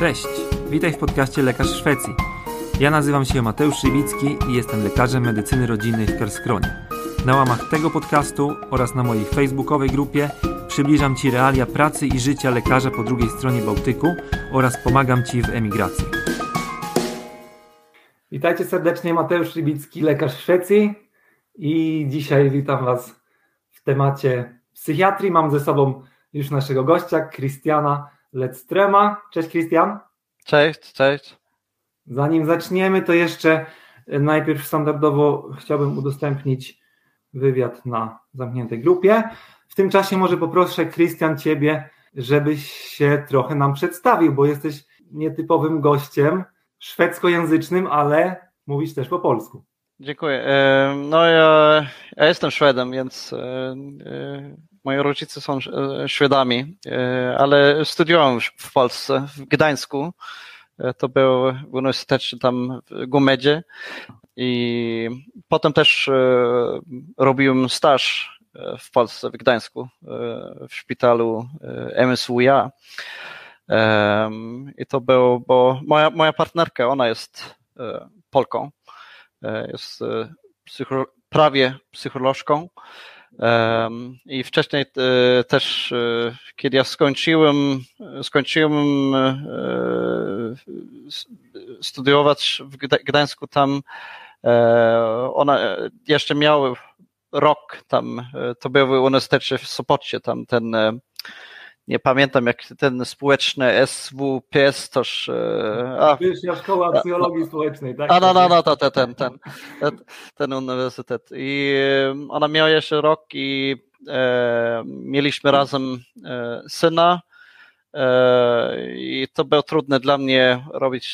Cześć, witaj w podcaście Lekarz Szwecji. Ja nazywam się Mateusz Szybicki i jestem lekarzem medycyny rodzinnej w Kerskronie. Na łamach tego podcastu oraz na mojej facebookowej grupie przybliżam Ci realia pracy i życia lekarza po drugiej stronie Bałtyku oraz pomagam Ci w emigracji. Witajcie serdecznie, Mateusz Rybicki, lekarz Szwecji i dzisiaj witam Was w temacie psychiatrii. Mam ze sobą już naszego gościa, Christiana Ledstrema. Cześć Christian. Cześć, cześć. Zanim zaczniemy, to jeszcze najpierw standardowo chciałbym udostępnić wywiad na zamkniętej grupie. W tym czasie może poproszę Christian Ciebie, żebyś się trochę nam przedstawił, bo jesteś nietypowym gościem szwedzkojęzycznym, ale mówisz też po polsku. Dziękuję. No ja, ja jestem Szwedem, więc e, e, moi rodzice są e, Szwedami, ale studiowałem w Polsce, w Gdańsku. To był w uniwersytecie tam w Gumedzie i potem też robiłem staż w Polsce, w Gdańsku, w szpitalu MSWiA. I to było, bo moja, moja partnerka, ona jest Polką, jest prawie psycholożką. I wcześniej też, kiedy ja skończyłem, skończyłem studiować w Gdańsku, tam ona jeszcze miała rok tam, to był w Uniwersytecie w Sopocie, tam ten nie pamiętam jak ten społeczny SWPS toż... E, a, Wyższa Szkoła Psychologii Społecznej, tak? A, no, no, no, to, ten, ten, ten, ten uniwersytet. I ona miała jeszcze rok i e, mieliśmy razem e, syna e, i to było trudne dla mnie robić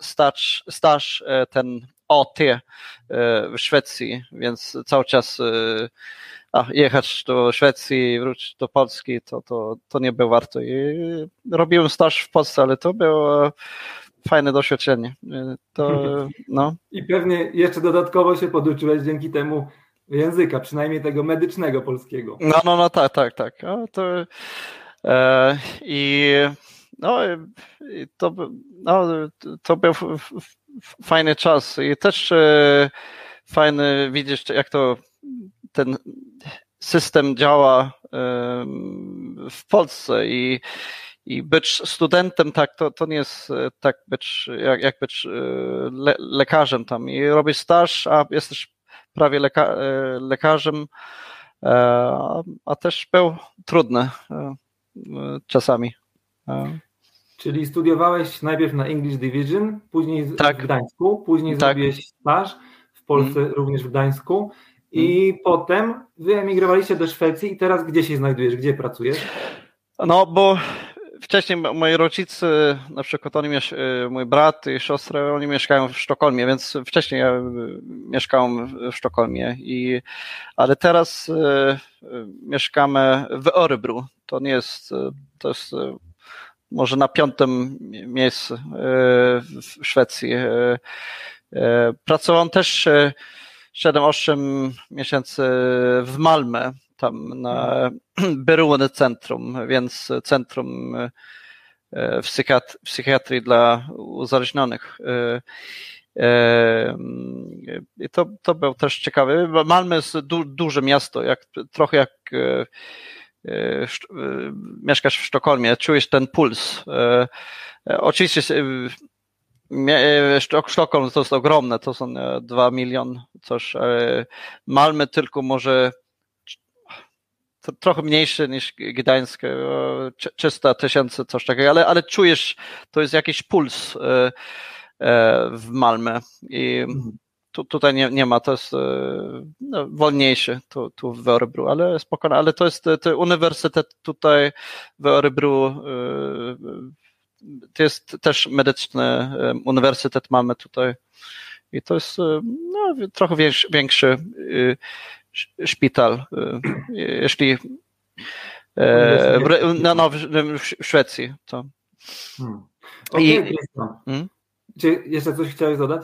staż, staż e, ten OT e, w Szwecji, więc cały czas a, jechać do Szwecji i wrócić do Polski, to, to, to nie było warto. I robiłem staż w Polsce, ale to było fajne doświadczenie. To, no. I pewnie jeszcze dodatkowo się poduczyłeś dzięki temu języka, przynajmniej tego medycznego polskiego. No, no, no, tak, tak, tak. O, to, e, I no, to, no, to był fajny czas i też e, fajny widzieć, jak to ten system działa w Polsce i, i być studentem, tak, to, to nie jest e, tak być, jak, jak być e, le, lekarzem tam i robisz staż, a jesteś prawie leka, e, lekarzem, a też był trudny czasami. Czyli studiowałeś najpierw na English Division, później tak. w Gdańsku, później tak. zrobiłeś staż w Polsce, mm. również w Gdańsku i hmm. potem wyemigrowaliście do Szwecji i teraz gdzie się znajdujesz, gdzie pracujesz? No, bo wcześniej moi rodzice, na przykład oni, y, mój brat i siostra, oni mieszkają w Sztokholmie, więc wcześniej ja mieszkałem w Sztokholmie, i, ale teraz y, y, mieszkamy w Örebro. To nie jest, to jest może na piątym miejscu w Szwecji. Pracowałem też 7-8 miesięcy w Malmę, tam na Beroende Centrum, więc centrum e, psychiatrii dla uzależnionych. E, e, I to, to był też ciekawe. Malmö jest du, duże miasto, jak, trochę jak mieszkasz w Sztokholmie, czujesz ten puls. Oczywiście E, Sztokholm to jest ogromne, to są 2 e, milion coś. Malmy tylko może trochę mniejsze niż Gdańsk, 300 tysięcy, coś takiego, ale, ale czujesz, to jest jakiś puls e, w Malmę i mhm. Tu, tutaj nie, nie ma, to jest no, wolniejsze tu, tu w Örebro, ale spokojnie, ale to jest to uniwersytet tutaj w Örebro to jest też medyczny uniwersytet mamy tutaj i to jest no, trochę większy, większy szpital, jeśli e, w, no, no, w Szwecji. To. Hmm. Okay, I, hmm? Czy jeszcze coś chciałeś dodać?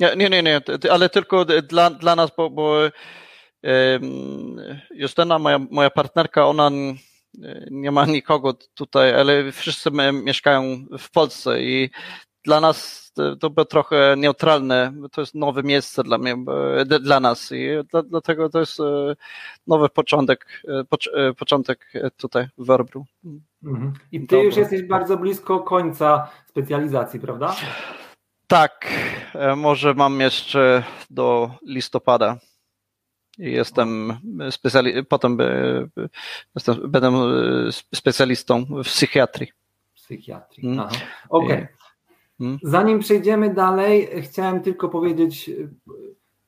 Nie, nie, nie, nie ale tylko dla, dla nas, bo, bo Justyna, moja, moja partnerka, ona nie ma nikogo tutaj, ale wszyscy mieszkają w Polsce i dla nas to było trochę neutralne, to jest nowe miejsce dla mnie, dla nas i dlatego to jest nowy początek, początek tutaj w Örebro. Mhm. I ty Dobra. już jesteś bardzo blisko końca specjalizacji, prawda? Tak, może mam jeszcze do listopada. Jestem specjali- potem jestem, będę specjalistą w psychiatrii. Psychiatrii. Mm. Okej. Okay. Mm. Zanim przejdziemy dalej, chciałem tylko powiedzieć,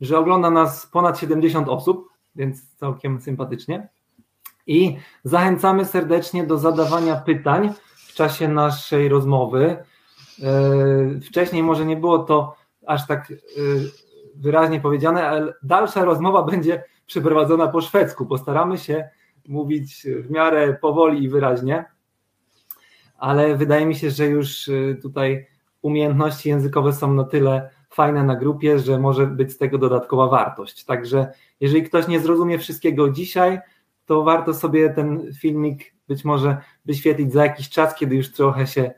że ogląda nas ponad 70 osób, więc całkiem sympatycznie. I zachęcamy serdecznie do zadawania pytań w czasie naszej rozmowy. E, wcześniej może nie było to aż tak e, wyraźnie powiedziane, ale dalsza rozmowa będzie przeprowadzona po szwedzku. Postaramy się mówić w miarę powoli i wyraźnie, ale wydaje mi się, że już e, tutaj umiejętności językowe są na tyle fajne na grupie, że może być z tego dodatkowa wartość. Także jeżeli ktoś nie zrozumie wszystkiego dzisiaj, to warto sobie ten filmik być może wyświetlić za jakiś czas, kiedy już trochę się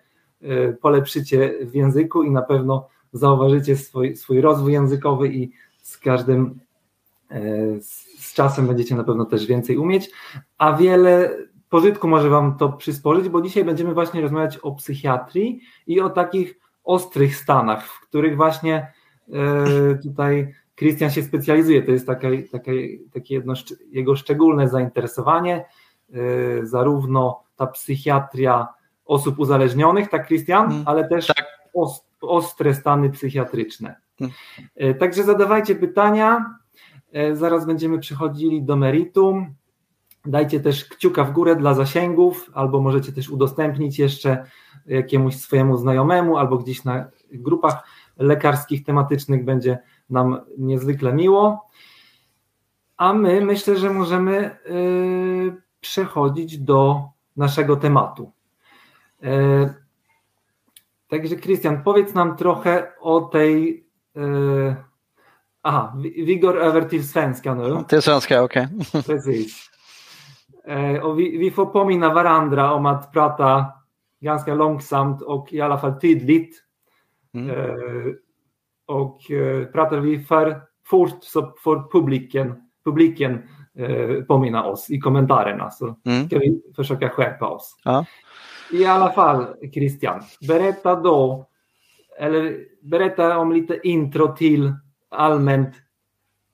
polepszycie w języku i na pewno zauważycie swój, swój rozwój językowy i z każdym e, z czasem będziecie na pewno też więcej umieć, a wiele pożytku może Wam to przysporzyć, bo dzisiaj będziemy właśnie rozmawiać o psychiatrii i o takich ostrych stanach, w których właśnie e, tutaj Christian się specjalizuje. To jest takie, takie, takie jedno jego szczególne zainteresowanie, zarówno ta psychiatria osób uzależnionych, tak Christian, hmm. ale też tak. ostre stany psychiatryczne. Hmm. E, także zadawajcie pytania, zaraz będziemy przechodzili do meritum. Dajcie też kciuka w górę dla zasięgów, albo możecie też udostępnić jeszcze jakiemuś swojemu znajomemu, albo gdzieś na grupach lekarskich, tematycznych będzie nam niezwykle miło. A my myślę, że możemy yy, przechodzić do naszego tematu. Yy, także, Christian, powiedz nam trochę o tej. Yy, aha, Vigor över till svenska nu. Till svenska, okej. Okay. Precis. Och vi, vi får påminna varandra om att prata ganska långsamt och i alla fall tydligt. Mm. Eh, och pratar vi för fort så får publiken, publiken påminna oss i kommentarerna så mm. ska vi försöka skärpa oss. Ja. I alla fall Christian, berätta då, eller berätta om lite intro till allmänt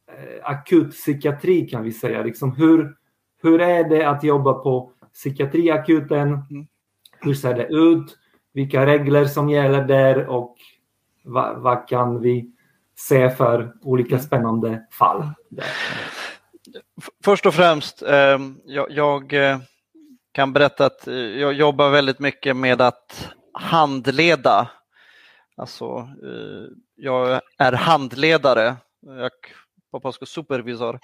eh, akut psykiatri kan vi säga. Liksom hur, hur är det att jobba på psykiatriakuten? Mm. Hur ser det ut? Vilka regler som gäller där och vad, vad kan vi se för olika spännande fall? Där? Först och främst, ehm, jag, jag eh, kan berätta att eh, jag jobbar väldigt mycket med att handleda. Alltså, eh, jag är handledare. Jag på polska supervisor.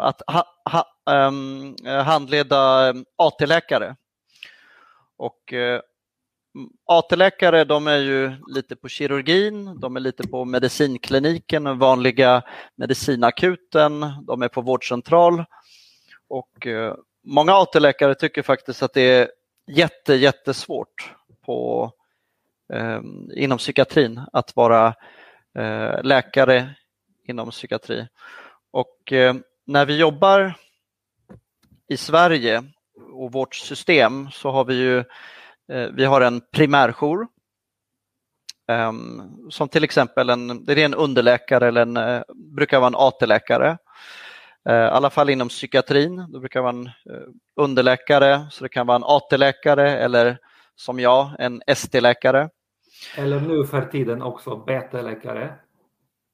Att ha, ha, um, handleda AT-läkare. Och eh, AT-läkare de är ju lite på kirurgin, de är lite på medicinkliniken, vanliga medicinakuten, de är på vårdcentral. Och eh, många AT-läkare tycker faktiskt att det är jätte, jättesvårt på, eh, inom psykiatrin att vara eh, läkare inom psykiatri. Och eh, när vi jobbar i Sverige och vårt system så har vi ju eh, vi har en primärjour ehm, som till exempel en, det är en underläkare eller en, eh, brukar vara en AT-läkare. Eh, I alla fall inom psykiatrin, då brukar vara en underläkare, så det kan vara en AT-läkare eller som jag, en ST-läkare. Eller nu för tiden också BT-läkare.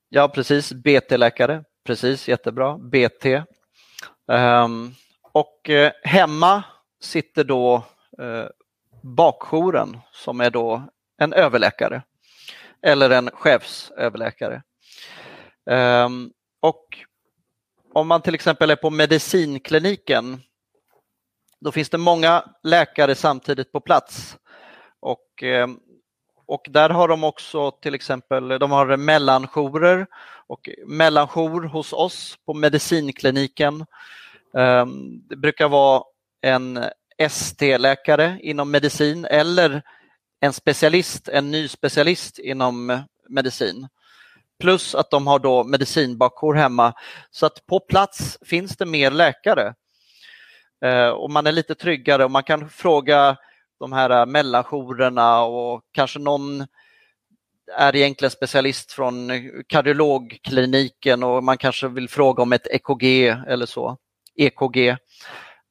Ja, precis, BT-läkare, precis, jättebra, BT. Ehm, och eh, hemma sitter då eh, bakjouren som är då en överläkare eller en chefsöverläkare. Um, och om man till exempel är på medicinkliniken då finns det många läkare samtidigt på plats. Och, eh, och där har de också till exempel de har mellanjourer och mellanjour hos oss på medicinkliniken eh, det brukar vara en ST-läkare inom medicin eller en specialist, en ny specialist inom medicin. Plus att de har då medicinbakjour hemma. Så att på plats finns det mer läkare. Eh, och man är lite tryggare och man kan fråga de här eh, mellanjourerna och kanske någon är egentligen specialist från kardiologkliniken och man kanske vill fråga om ett EKG eller så. EKG.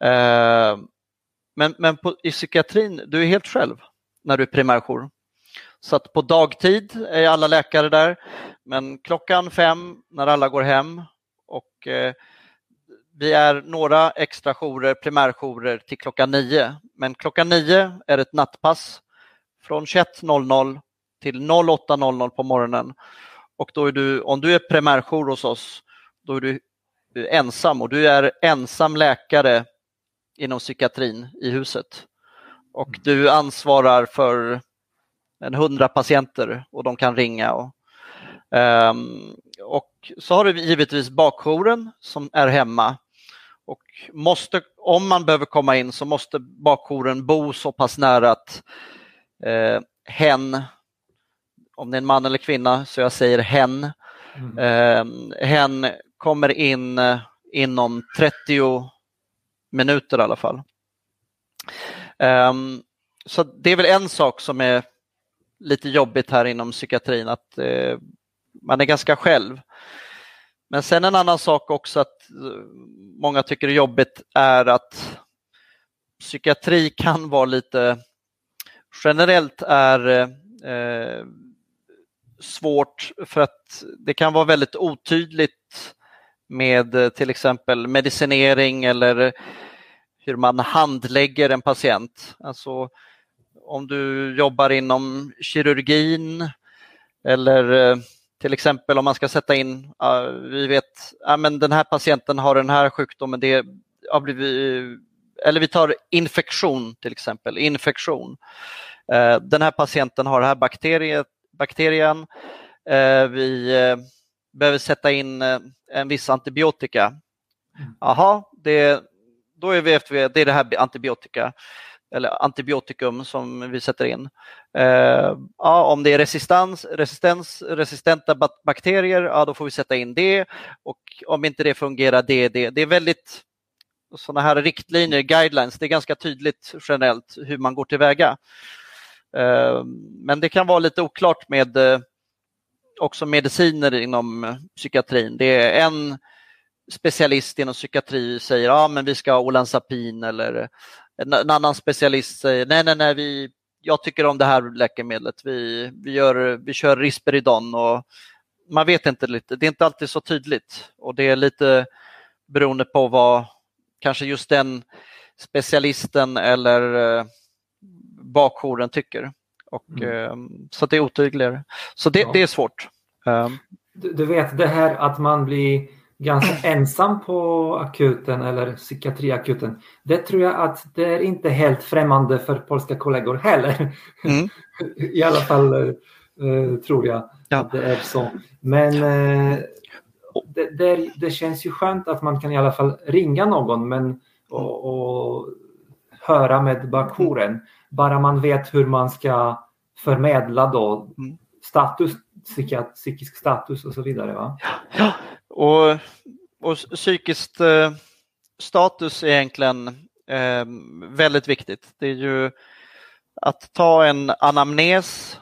Eh, men men på, i psykiatrin, du är helt själv när du är primärjour. Så att på dagtid är alla läkare där, men klockan fem när alla går hem och eh, vi är några extra jourer, primärjourer till klockan nio. Men klockan nio är ett nattpass från 21.00 till 08.00 på morgonen. Och då är du, om du är primärjour hos oss, då är du ensam och du är ensam läkare inom psykiatrin i huset. Och du ansvarar för en hundra patienter och de kan ringa. Och, um, och så har du givetvis bakjouren som är hemma. Och måste, om man behöver komma in så måste bakjouren bo så pass nära att eh, hen, om det är en man eller kvinna, så jag säger hen, mm. eh, hen kommer in eh, inom 30 minuter i alla fall. Um, så det är väl en sak som är lite jobbigt här inom psykiatrin, att eh, man är ganska själv. Men sen en annan sak också att eh, många tycker är jobbigt är att psykiatri kan vara lite, generellt är eh, svårt för att det kan vara väldigt otydligt med eh, till exempel medicinering eller hur man handlägger en patient. Alltså om du jobbar inom kirurgin eller eh, till exempel om man ska sätta in, vi vet, ja, men den här patienten har den här sjukdomen, det har blivit, eller vi tar infektion till exempel, infektion. Eh, den här patienten har den här bakteriet, bakterien, eh, vi behöver sätta in en viss antibiotika. Jaha, mm. det, då är vi efter, det är det här antibiotika eller antibiotikum som vi sätter in. Eh, ja, om det är resistens, resistens, resistenta bakterier, ja, då får vi sätta in det och om inte det fungerar, det det. Det är väldigt sådana här riktlinjer, guidelines, det är ganska tydligt generellt hur man går tillväga. Eh, men det kan vara lite oklart med eh, också mediciner inom psykiatrin. Det är en specialist inom psykiatri säger ja men vi ska ha Olanzapin eller en, annan specialist säger nej, nej, nej, vi, jag tycker om det här läkemedlet. Vi, vi, gör, vi kör Risperidon och man vet inte lite. Det är inte alltid så tydligt och det är lite beroende på vad kanske just den specialisten eller eh, bakjouren tycker. Och, mm. eh, så det är otydligare. Så det, ja. det är svårt. Um, du, du, vet det här att man blir ganska ensam på akuten eller psykiatriakuten. Det tror jag att det är inte helt främmande för polska kollegor heller. Mm. I alla fall uh, tror jag ja. att det är så. Men uh, det, det, det, känns ju skönt att man kan i alla fall ringa någon men, och, och höra med bakjouren. Bara man vet hur man ska förmedla då mm. status, psykisk status och så vidare. Va? Ja, och, och psykiskt eh, status är egentligen eh, väldigt viktigt. Det är ju att ta en anamnes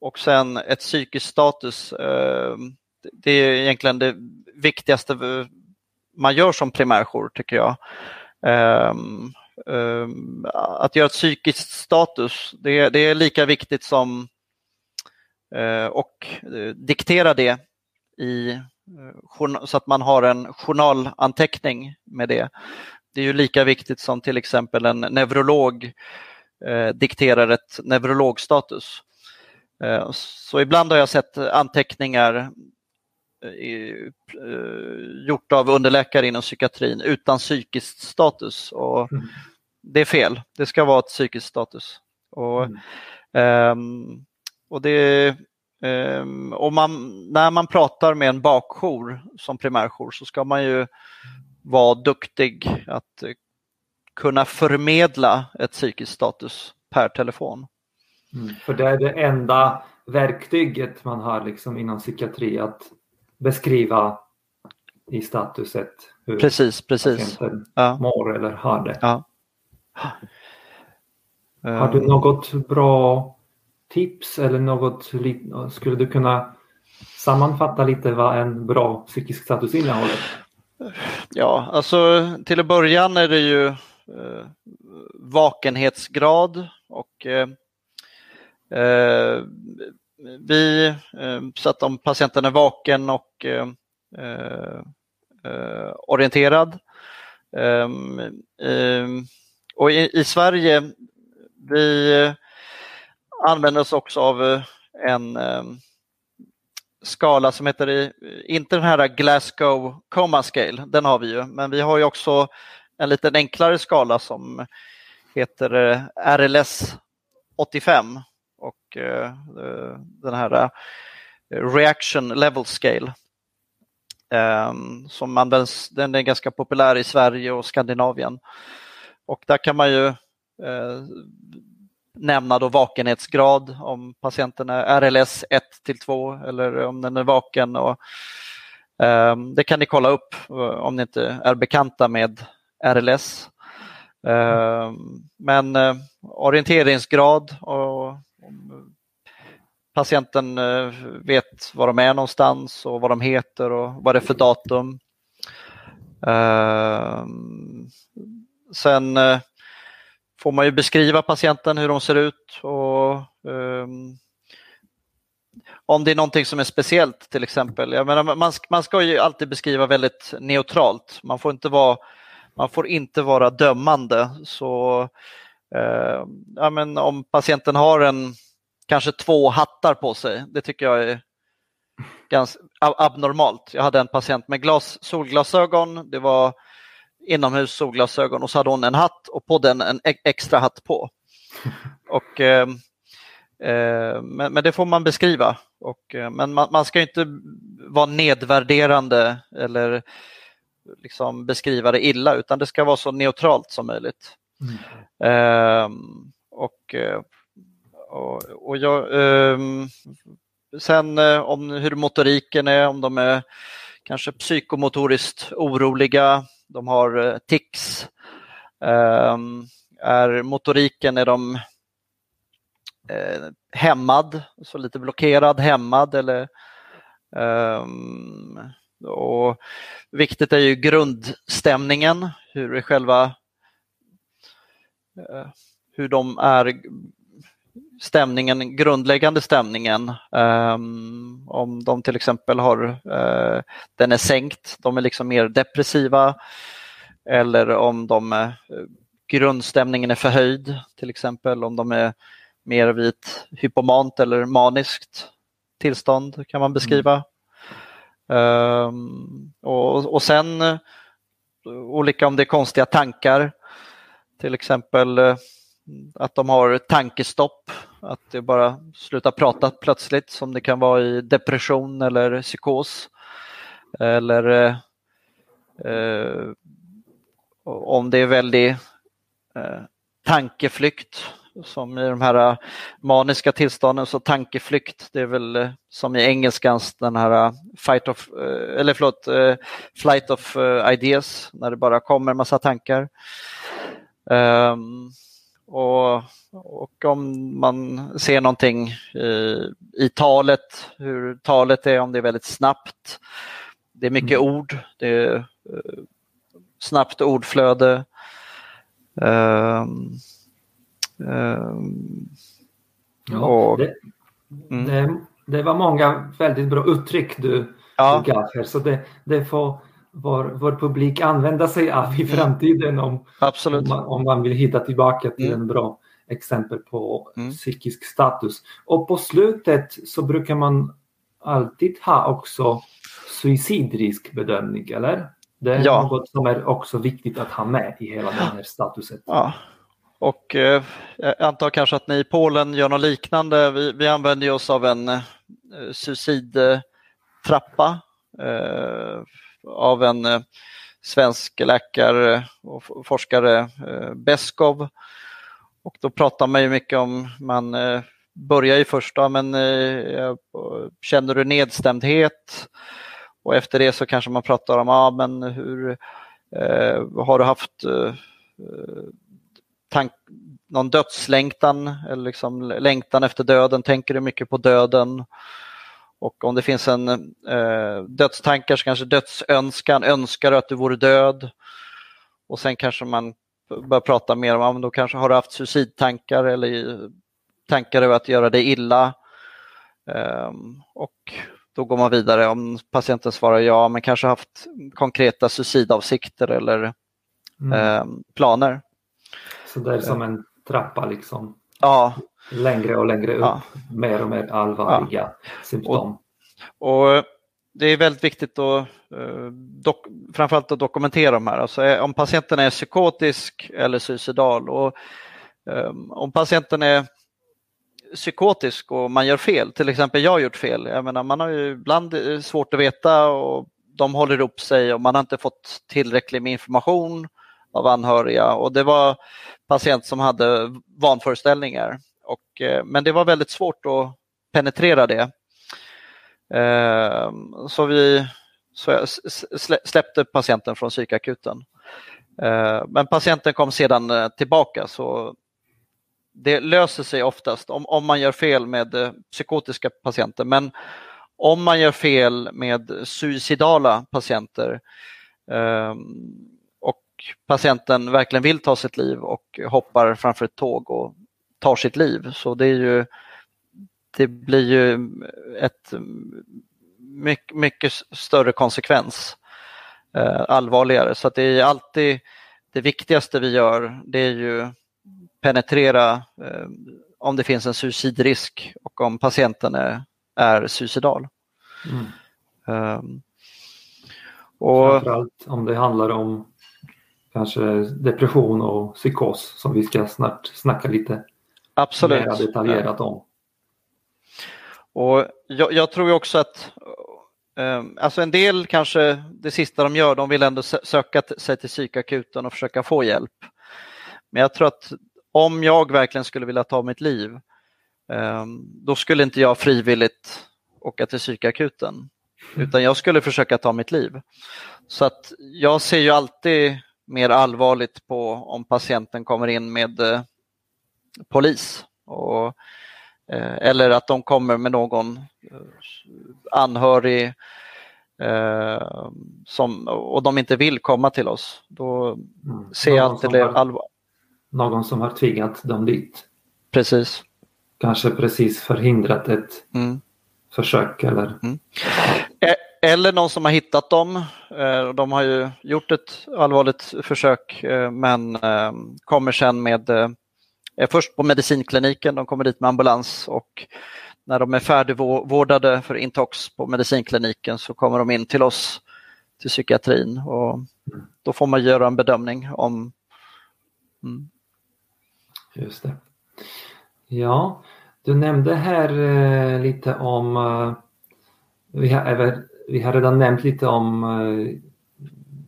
och sen ett psykiskt status. Eh, det är egentligen det viktigaste man gör som primärjour tycker jag. Eh, eh, att göra ett psykiskt status, det, det är lika viktigt som eh, och eh, diktera det i så att man har en journalanteckning med det. Det är ju lika viktigt som till exempel en neurolog eh, dikterar ett neurologstatus. Eh, så ibland har jag sett anteckningar i, eh, gjort av underläkare inom psykiatrin utan psykisk status. Och mm. Det är fel, det ska vara ett psykiskt status. Och, mm. Ehm, och det Um, och man, när man pratar med en bakjour som primärjour så ska man ju vara duktig att kunna förmedla ett psykisk status per telefon. Mm, för det är det enda verktyget man har liksom inom psykiatri att beskriva i statuset hur precis, precis. patienten ja. mår eller har det. Ja. Har du något bra tips eller något, skulle du kunna sammanfatta lite vad en bra psykisk status innehåller? Ja, alltså till att början är det ju eh, vakenhetsgrad och eh, eh vi, eh, så att om patienten är vaken och eh, eh, eh orienterad. Eh, eh, och i, i, Sverige, vi använder oss också av eh, en ehm, skala som heter, eh, inte den här Glasgow Coma Scale, den har vi ju, men vi har ju också en lite enklare skala som heter eh, RLS 85 och den här Reaction Level Scale ehm, som används, den är ganska populär i Sverige och Skandinavien. Och där kan man ju nämna då vakenhetsgrad om patienten är RLS 1 till 2 eller om den är vaken. Och, um, det kan ni kolla upp eh, om ni inte är bekanta med RLS. Um, ehm, men uh, orienteringsgrad och patienten uh, vet var de är någonstans och vad de heter och vad det är för datum. Ehm, sen får man ju beskriva patienten, hur de ser ut och um, om det är någonting som är speciellt till exempel. Jag menar, man, man ska ju alltid beskriva väldigt neutralt. Man får inte vara, man får inte vara dömande. Så uh, ja, men om patienten har en kanske två hattar på sig, det tycker jag är ganska abnormalt. Jag hade en patient med glas, solglasögon. Det var inomhus solglasögon och så hade hon en hatt och på den en extra hatt på. Och, eh, eh, men, men, det får man beskriva. Och, eh, men man, man, ska inte vara nedvärderande eller liksom beskriva det illa utan det ska vara så neutralt som möjligt. Mm. Ehm, och, eh, och, och jag, ehm, sen om hur motoriken är, om de är kanske psykomotoriskt oroliga, de har eh, tics. Ehm, är motoriken är de eh, hämmad, så lite blockerad, hämmad eller um, och viktigt är ju grundstämningen, hur är själva uh, hur de är stämningen, grundläggande stämningen. Um, om de till exempel har, uh, den är sänkt, de är liksom mer depressiva. Eller om de, uh, grundstämningen är förhöjd, till exempel om de är mer vid ett hypomant eller maniskt tillstånd kan man beskriva. Mm. Um, och, och sen uh, olika om det är konstiga tankar. Till exempel att de har tankestopp, att det bara slutar prata plötsligt som det kan vara i depression eller psykos. Eller eh, om det är väldigt eh, tankeflykt som i de här maniska tillstånden så tankeflykt det är väl eh, som i engelskans den här eh, fight of, eh, eller förlåt, flight of ideas när det bara kommer massa tankar. Um, och, och om man ser någonting i, i talet, hur talet är, om det är väldigt snabbt. Det är mycket mm. ord, det är uh, snabbt ordflöde. Um, um, ja, och, det, mm. det, det, var många väldigt bra uttryck du, ja. du gav här, så det, det får vår, vår publik använda sig av i mm. framtiden om, Absolut. om, man, om man vill hitta tillbaka till mm. en bra exempel på mm. psykisk status. Och på slutet så brukar man alltid ha också suicidriskbedömning, eller? Det är ja. något som är också viktigt att ha med i hela den här statuset. Ja. Och eh, jag antar kanske att ni i Polen gör något liknande. Vi, vi använder oss av en eh, suicidtrappa eh, av en eh, svensk läkare eh, och forskare eh, Beskov. Och då pratar man ju mycket om, man eh, börjar ju först då, men känner du nedstämdhet? Och efter det så kanske man pratar om, ja men hur har du haft tank, någon dödslängtan eller liksom längtan efter döden, tänker du mycket på döden? Och om det finns en eh, dödstankar så kanske dödsönskan, önskar att du vore död? Och sen kanske man börjar prata mer om, då kanske har du haft suicidtankar eller tankar över att göra dig illa? Um, och då går man vidare om patienten svarar ja, men kanske haft konkreta suicidavsikter eller mm. um, planer. Så det är som en trappa liksom. Ja. Längre och längre upp, ja. mer och mer allvarliga ja. symptom. Och, och, det är väldigt viktigt att eh, dok, framförallt att dokumentera de här. Alltså, om patienten är psykotisk eller suicidal och um, om patienten är psykotisk och man gör fel, till exempel jag har gjort fel. Jag menar, man har ju ibland svårt att veta och de håller upp sig och man har inte fått tillräckligt med information av anhöriga och det var patient som hade vanföreställningar. Och, eh, men det var väldigt svårt att penetrera det. Eh, så vi så jag släppte patienten från psykakuten. Eh, men patienten kom sedan eh, tillbaka så det löser sig oftast om, om man gör fel med eh, psykotiska patienter. Men om man gör fel med suicidala patienter eh, och patienten verkligen vill ta sitt liv och hoppar framför ett tåg och tar sitt liv. Så det är ju det blir ju ett mycket, mycket större konsekvens, eh, allvarligare. Så det är alltid det viktigaste vi gör, det är ju penetrera eh, om det finns en suicidrisk och om patienten är, är suicidal. Mm. Um, och, Framförallt om det handlar om kanske depression och psykos som vi ska snart snacka lite Absolut. mer detaljerat om. Och jag, jag tror också att um, alltså en del kanske det sista de gör, de vill ändå söka sig till psykakuten och försöka få hjälp. Men jag tror att om jag verkligen skulle vilja ta mitt liv, um, då skulle inte jag frivilligt åka till psykakuten. Utan jag skulle försöka ta mitt liv. Så att jag ser ju alltid mer allvarligt på om patienten kommer in med eh, polis. Och, eh, eller att de kommer med någon eh, anhörig eh, som, och de inte vill komma till oss. Då mm. ser jag alltid det allvar. Någon som har tvingat dem dit. Precis. Kanske precis förhindrat ett mm. försök eller... Mm. Eller någon som har hittat dem. De har ju gjort ett allvarligt försök men kommer sen med, Eh, först på medicinkliniken, de kommer dit med ambulans och när de är färdigvårdade för intox på medicinkliniken så kommer de in till oss till psykiatrin och då får man göra en bedömning om... Mm. Just det. Ja, du nämnde här eh, lite om eh, vi har även vi har redan nämnt lite om eh,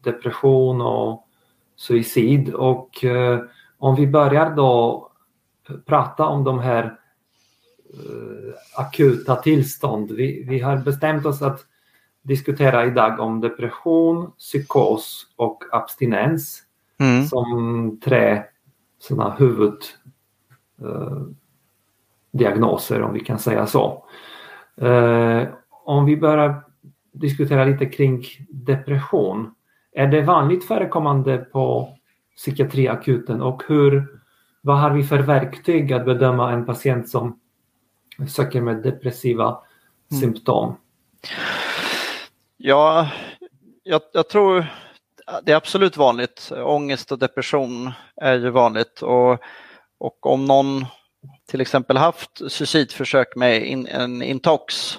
depression och suicid och eh, om vi börjar då prata om de här eh, akuta tillstånd. Vi, vi har bestämt oss att diskutera idag om depression, psykos och abstinens mm. som tre sådana huvuddiagnoser om vi kan säga så. om vi börjar diskutera lite kring depression. Är det vanligt förekommande på psykiatriakuten och hur, vad har vi för verktyg att bedöma en patient som söker med depressiva mm. symptom? Ja, jag, jag, tror det är absolut vanligt. Ångest och depression är ju vanligt och, och om någon till exempel haft suicidförsök med in, en intox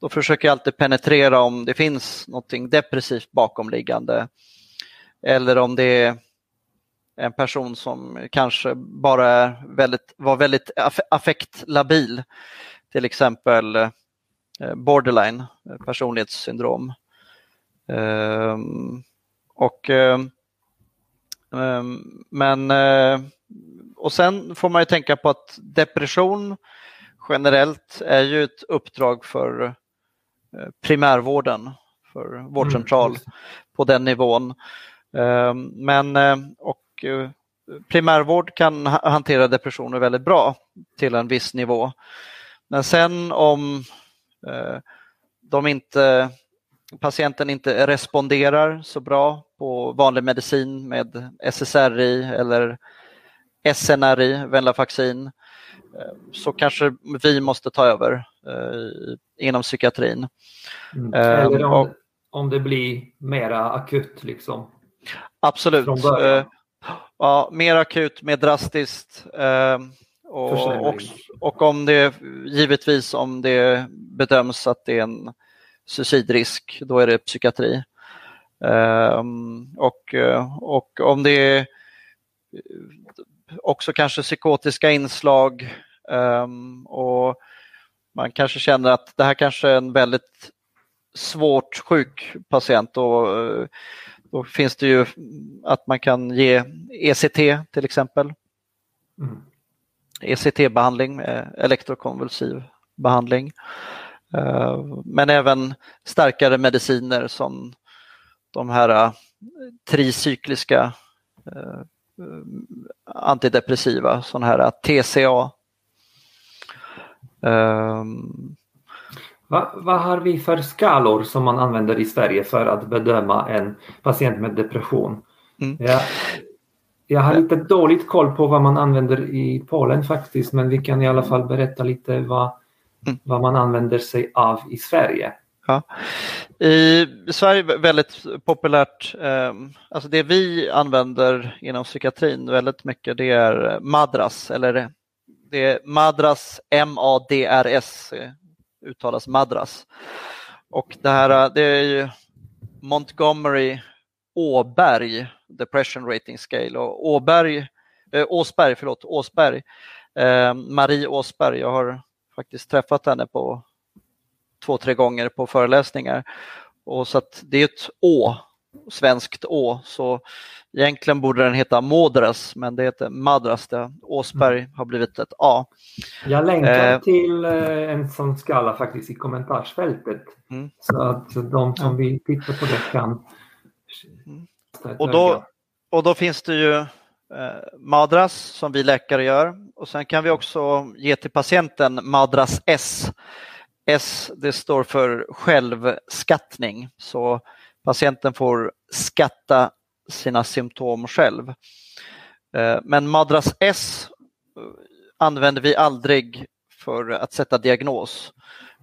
då försöker jag alltid penetrera om det finns något depressivt bakomliggande eller om det är en person som kanske bara väldigt, var väldigt affektlabil, till exempel eh, borderline personlighetssyndrom. Ehm, Och, men, och sen får man ju tänka på att depression generellt är ju ett uppdrag för primärvården, för vårdcentral mm. på den nivån. Men och primärvård kan hantera depressioner väldigt bra till en viss nivå. Men sen om eh, de inte, patienten inte responderar så bra på vanlig medicin med SSRI eller SNRI, Venlafaxin, eh, så kanske vi måste ta över eh, inom psykiatrin. Mm. Eller om, om det blir mera akut liksom? Absolut. Ja, mer akut, mer drastiskt. Eh, och, och, och, om det givetvis om det bedöms att det är en suicidrisk, då är det psykiatri. Eh, och, och om det är också kanske psykotiska inslag eh, och man kanske känner att det här kanske är en väldigt svårt sjuk patient och då finns det ju att man kan ge ECT till exempel. Mm. ECT-behandling, elektrokonvulsiv behandling. Eh, men även starkare mediciner som de här eh, tricykliska eh, antidepressiva, sådana här TCA. Va, vad har vi för skalor som man använder i Sverige för att bedöma en patient med depression? Mm. Jag, jag har lite dåligt koll på vad man använder i Polen faktiskt, men vi kan i alla fall berätta lite vad, mm. vad man använder sig av i Sverige. Ja. I Sverige väldigt populärt, eh, alltså det vi använder inom psykiatrin väldigt mycket det är Madras eller det är Madras M-A-D-R-S uttalas Madras. Och det här äh, det är ju Montgomery Åberg Depression Rating Scale och Åberg, eh, Åsberg, förlåt, Åsberg, eh, Marie Åsberg, jag har faktiskt träffat henne på två, tre gånger på föreläsningar. Och så att det är ett Å, svenskt Å, så Egentligen borde den heta Modras, men det heter Madras. Det. Åsberg mm. har blivit ett A. Jag länkar eh, till eh, en sån skala faktiskt i kommentarsfältet. Mm. Så att de som vill titta på det kan mm. och då, och då finns det ju eh, Madras som vi läkare gör och sen kan vi också ge till patienten Madras S. S det står för självskattning så patienten får skatta sina symptom själv. Eh, men Madras S eh, använder vi aldrig för att sätta diagnos,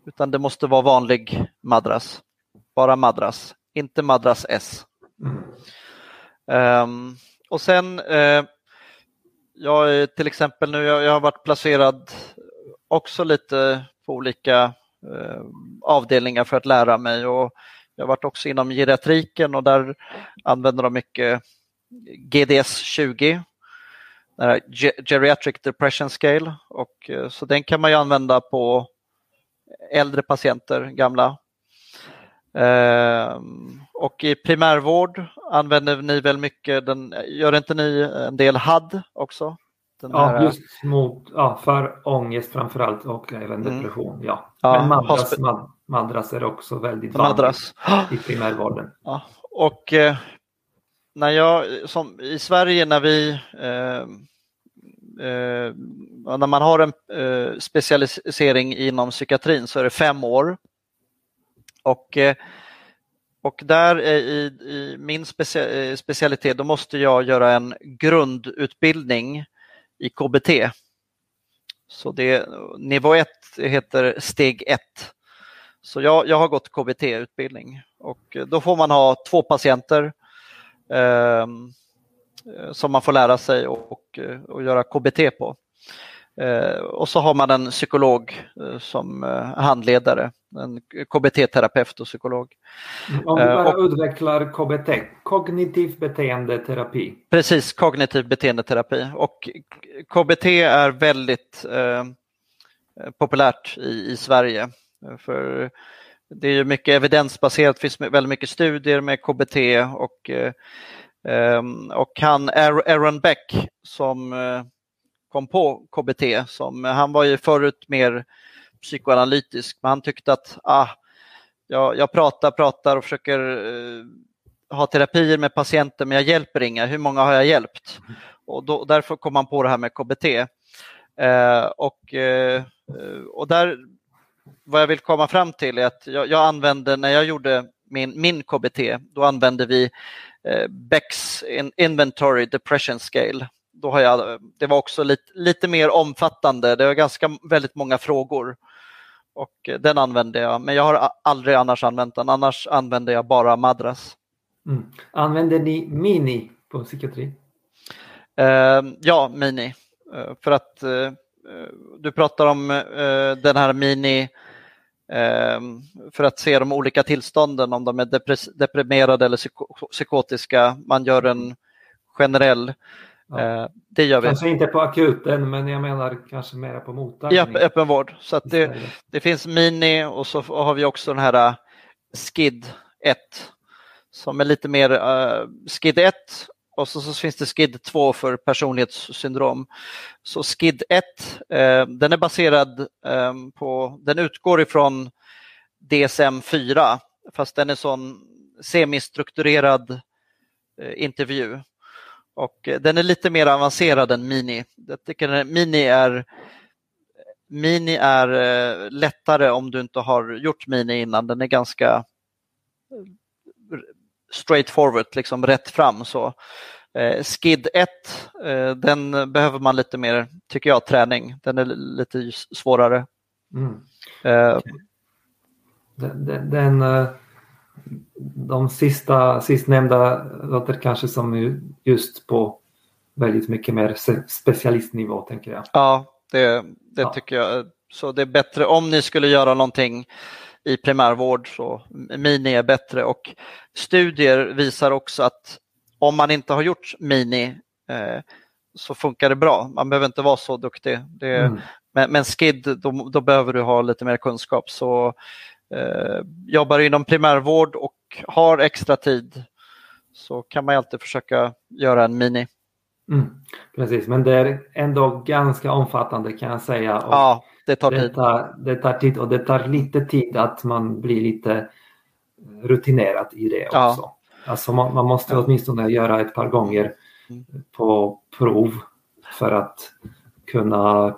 utan det måste vara vanlig Madras. Bara Madras, inte Madras S. Mm. Um, och sen, uh, jag till exempel nu, jag, jag, har varit placerad också lite på olika uh, avdelningar för att lära mig och jag har varit också inom geriatriken och där använder de mycket GDS-20, Geriatric Depression Scale. Och, eh, så den kan man ju använda på äldre patienter, gamla. Eh, och i primärvård använder ni väl mycket, den, gör inte ni en del HAD också? Den ja, här... just mot, ja, för ångest framförallt och även mm. depression. Mm. Ja. ja. Men madras, mad, madras är också väldigt madras. i primärvården. Ja. Och eh, när jag, som i Sverige när vi eh, eh, när man har en eh, specialisering inom psykiatrin så är det fem år. Och, eh, och där i, i min specia specialitet då måste jag göra en grundutbildning i KBT. Så det, nivå 1 heter steg 1. Så jag, jag har gått KBT-utbildning och då får man ha två patienter eh, som man får lära sig och, och, och göra KBT på. Eh, och så har man en psykolog eh, som eh, handledare, en KBT-terapeut och psykolog. Om du bara och, utvecklar KBT, kognitiv beteendeterapi. Precis, kognitiv beteendeterapi. Och KBT är väldigt eh, populärt i, i Sverige. För det är ju mycket evidensbaserat, det finns väldigt mycket studier med KBT och, eh, ehm, och han Aaron Beck som eh, kom på KBT, som, han var ju förut mer psykoanalytisk, men han tyckte att ah, jag, jag pratar, pratar och försöker eh, ha terapier med patienter, men jag hjälper inga. Hur många har jag hjälpt? Och då, därför kom han på det här med KBT. Eh, och, eh, och där, vad jag vill komma fram till är att jag, jag använde, när jag gjorde min, min KBT, då använde vi Becks Inventory Depression Scale då har jag, det var också lite, lite mer omfattande, det var ganska väldigt många frågor. Och den använde jag, men jag har aldrig annars använt den, annars använder jag bara Madras. Mm. Använder ni Mini på psykiatri? Uh, ja, Mini. Uh, för att uh, du pratar om den här Mini ehm, för att se de olika tillstånden, om de är deprimerade eller psykotiska. Man gör en generell Ja. Eh, det gör vi. Kanske inte på akuten, men jag menar kanske mer på mottagning. Ja, öppenvård. Så det, det finns Mini och så har vi också den här SKID 1 som är lite mer uh, SKID 1 och så, så, finns det SKID 2 för personlighetssyndrom. Så SKID 1, eh, den är baserad eh, på, den utgår ifrån DSM 4 fast den är sån semistrukturerad eh, intervju och eh, den är lite mer avancerad än Mini. Jag tycker Mini är, Mini är eh, lättare om du inte har gjort Mini innan. Den är ganska eh, straight forward, liksom rätt fram. Så. Skid 1, den behöver man lite mer, tycker jag, träning. Den är lite svårare. Mm. Okay. Den, den, den de sista, sistnämnda låter kanske som just på väldigt mycket mer specialistnivå tänker jag. Ja, det, det ja. tycker jag. Så det är bättre om ni skulle göra någonting i primärvård så mini är bättre och studier visar också att om man inte har gjort mini eh, så funkar det bra. Man behöver inte vara så duktig. Det, mm. men, men SKID, då, då, behöver du ha lite mer kunskap. Så eh, jobbar inom primärvård och har extra tid så kan man alltid försöka göra en mini. Mm, precis, men det är ändå ganska omfattande kan jag säga. Och ja, det tar tid. Det tar, det tar tid och det tar lite tid att man blir lite rutinerad i det också. Ja. Alltså man, man måste åtminstone göra ett par gånger mm. på prov för att kunna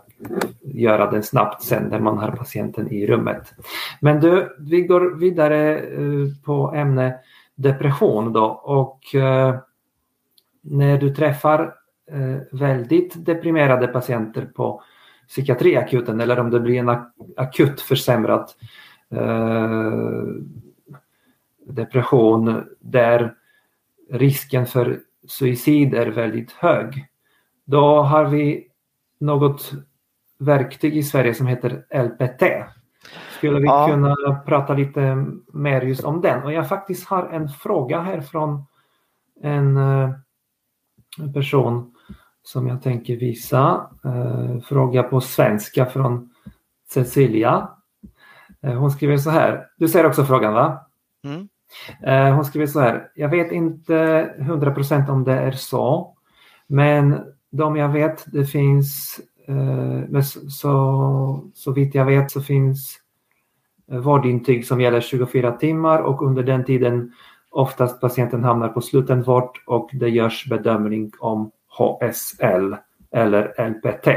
göra den snabbt sen när man har patienten i rummet. Men du, vi går vidare eh, på ämne depression då och eh, när du träffar eh, väldigt deprimerade patienter på psykiatriakuten eller om det blir en akut försämrad depression där risken för suicid är väldigt hög. Då har vi något verktyg i Sverige som heter LPT. Skulle vi ja. kunna prata lite mer just om den? Och jag faktiskt har en fråga här från en, eh, en person som jag tänker visa. Uh, fråga på svenska från Cecilia. Uh, hon skriver så här. Du ser också frågan va? Mm. Uh, hon skriver så här. Jag vet inte 100% om det är så. Men de jag vet, det finns Eh, men så, så vitt jag vet så finns eh, vårdintyg som gäller 24 timmar och under den tiden oftast patienten hamnar på slutenvård och det görs bedömning om HSL eller LPT.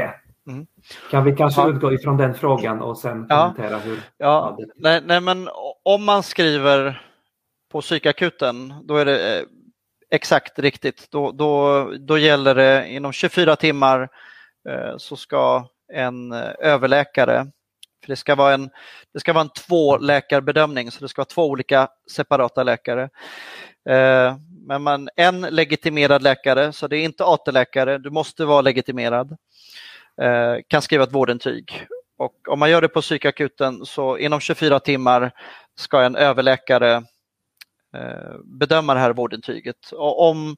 Mm. Kan vi kanske ja. utgå ifrån den frågan och sen ja. kommentera hur? Ja, nej, nej, men om man skriver på psykakuten då är det eh, exakt riktigt. Då, då, då gäller det inom 24 timmar Eh, så ska en eh, överläkare, för det ska vara en, det ska vara en tvåläkarbedömning, så det ska vara två olika separata läkare. Eh, men man, en legitimerad läkare, så det är inte AT-läkare, du måste vara legitimerad, eh, kan skriva ett vårdintyg. Och om man gör det på psykakuten så inom 24 timmar ska en överläkare eh, bedöma det här vårdintyget. Och om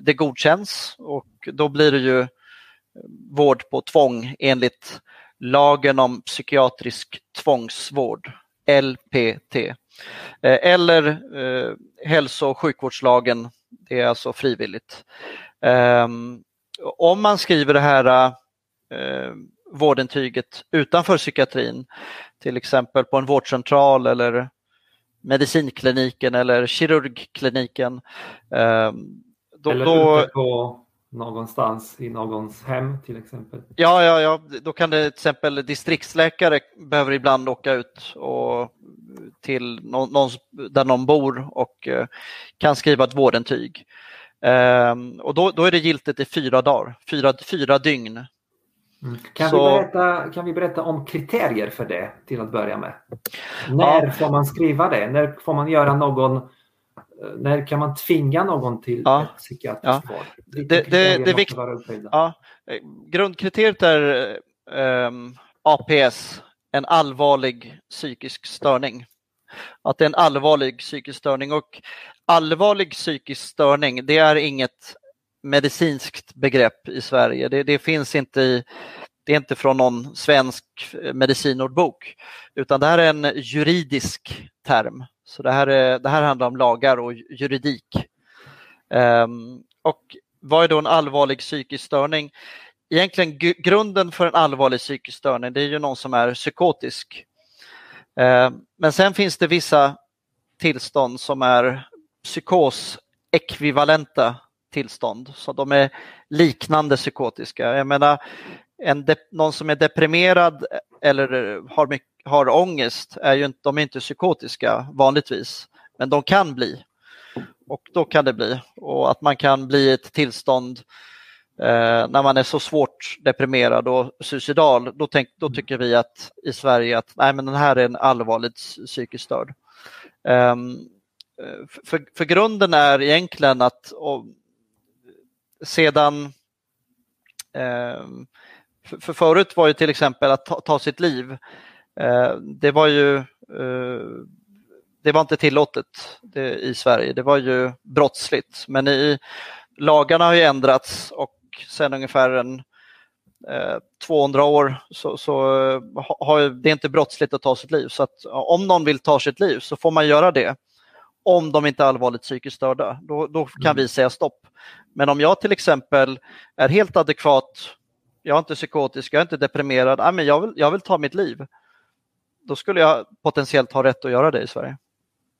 det godkänns och då blir det ju vård på tvång enligt lagen om psykiatrisk tvångsvård. LPT. Eller hälso och sjukvårdslagen, det är alltså frivilligt. Ehm, om man skriver det här vårdintyget utanför psykiatrin, till exempel på en vårdcentral eller medicinkliniken eller kirurgkliniken. Ehm, då, eller då, på någonstans i någons hem till exempel. Ja, ja, ja, då kan det till exempel distriktsläkare behöver ibland åka ut och till någon, där någon bor och eh, kan skriva ett vårdintyg. Um, och då, då är det giltigt i fyra dagar, fyra, fyra dygn. Mm. Kan, Så... vi berätta, kan vi berätta om kriterier för det till att börja med? När ja. får man skriva det? När får man göra någon när kan man tvinga någon till ja. ett psykiatrisk ja. vård? Det, det, det vikt... ja. Grundkriteriet är um, APS, en allvarlig psykisk störning. Att det är en allvarlig psykisk störning och allvarlig psykisk störning, det är inget medicinskt begrepp i Sverige. Det, det finns inte i, det är inte från någon svensk eh, medicinordbok, utan det här är en juridisk term. Så det här, är, det här handlar om lagar och juridik. Um, och vad är då en allvarlig psykisk störning? Egentligen grunden för en allvarlig psykisk störning det är ju någon som är psykotisk. Um, men sen finns det vissa tillstånd som är psykosekvivalenta tillstånd. Så de är liknande psykotiska. Jag menar, en någon som är deprimerad eller har, mycket, har ångest, är ju inte, de är inte psykotiska vanligtvis, men de kan bli. Och då kan det bli. Och att man kan bli ett tillstånd eh, när man är så svårt deprimerad och suicidal, då, tänk, då tycker vi att i Sverige att nej, men den här är en allvarligt psykiskt störd. Um, för, för grunden är egentligen att och, sedan eh, för förut var ju till exempel att ta, ta sitt liv, eh, det var ju eh, det var inte tillåtet det, i Sverige, det var ju brottsligt. Men i, lagarna har ju ändrats och sedan ungefär en, 200 eh, år så, så har det är inte brottsligt att ta sitt liv. Så att om någon vill ta sitt liv så får man göra det. Om de inte är allvarligt psykiskt störda, då, då kan mm. vi säga stopp. Men om jag till exempel är helt adekvat, jag är inte psykotisk, jag är inte deprimerad, ja, men jag, vill, jag vill ta mitt liv. Då skulle jag potentiellt ha rätt att göra det i Sverige.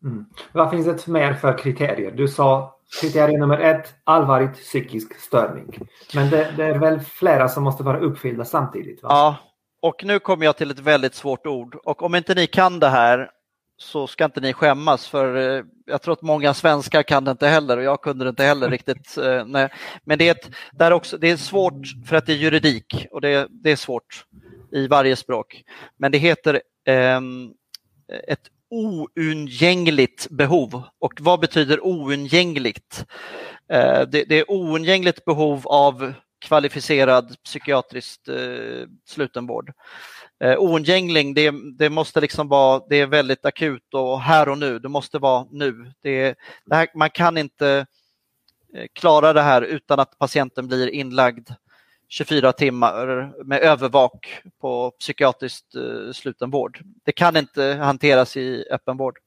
Mm. Vad finns det mer för kriterier? Du sa kriterie nummer ett, allvarligt psykisk störning. Men det, det, är väl flera som måste vara uppfyllda samtidigt? Va? Ja, och nu kommer jag till ett väldigt svårt ord. Och om inte ni kan det här så ska inte ni skämmas för eh, jag tror att många svenskar kan det inte heller och jag kunde det inte heller riktigt. Eh, nej. Men det är, ett, det, är också, det är svårt för att det är juridik och det, det är svårt i varje språk. Men det heter eh, ett oundgängligt behov. Och vad betyder oundgängligt? Eh, det, det är oundgängligt behov av kvalificerad psykiatrisk eh, slutenvård. Eh, oundgänglig, det, det, måste liksom vara, det är väldigt akut och här och nu, det måste vara nu. Det, det här, man kan inte eh, klara det här utan att patienten blir inlagd 24 timmar med övervak på psykiatriskt uh, sluten vård. Det kan inte hanteras i öppenvård.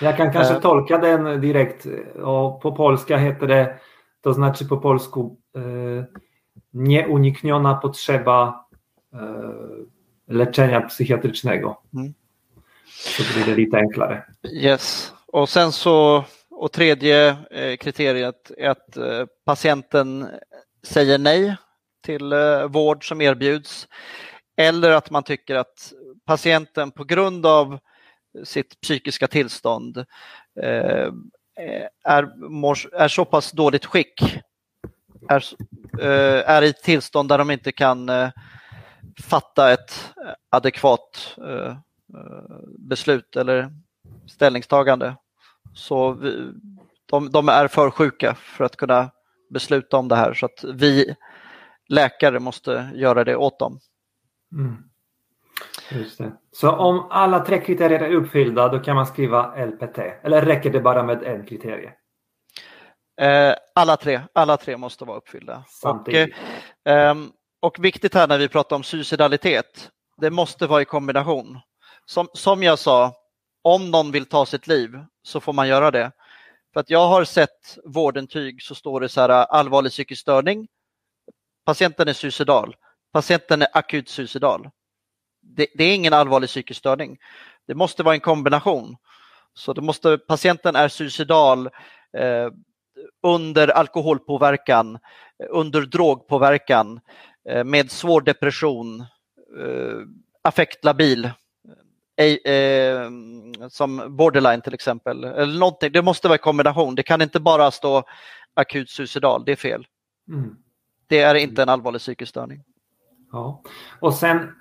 Jag kan kanske uh, tolka den direkt. Och på polska heter det, to znaczy po polsku uh, nieunikniona potrzeba uh, leczenia psychiatrycznego. Mm. Blir lite enklare. Yes, och sen så och tredje eh, kriteriet är att eh, patienten säger nej till vård som erbjuds eller att man tycker att patienten på grund av sitt psykiska tillstånd är, är så pass dåligt skick, är, eh, är i ett tillstånd där de inte kan eh, fatta ett eh, adekvat beslut eller ställningstagande. Så vi, de, de, är för sjuka för att kunna besluta om det här så att vi läkare måste göra det åt dem. Mm. Just det. Så om alla tre kriterier är uppfyllda då kan man skriva LPT eller räcker det bara med en kriterie? Eh, alla tre, alla tre måste vara uppfyllda. Samtidigt. Och, eh, och viktigt här när vi pratar om suicidalitet, det måste vara i kombination. Som, som jag sa, om någon vill ta sitt liv så får man göra det. För att jag har sett vårdintyg så står det så här allvarlig psykisk störning. Patienten är suicidal. Patienten är akut suicidal. Det, det, är ingen allvarlig psykisk störning. Det måste vara en kombination. Så det måste, patienten är suicidal eh, under alkoholpåverkan, under drogpåverkan, eh, med svår depression, eh, affektlabil, eh, som borderline till exempel. Eller någonting. Det måste vara en kombination. Det kan inte bara stå akut suicidal, det är fel. Mm. Det är inte en allvarlig psykisk störning. Ja. Och sen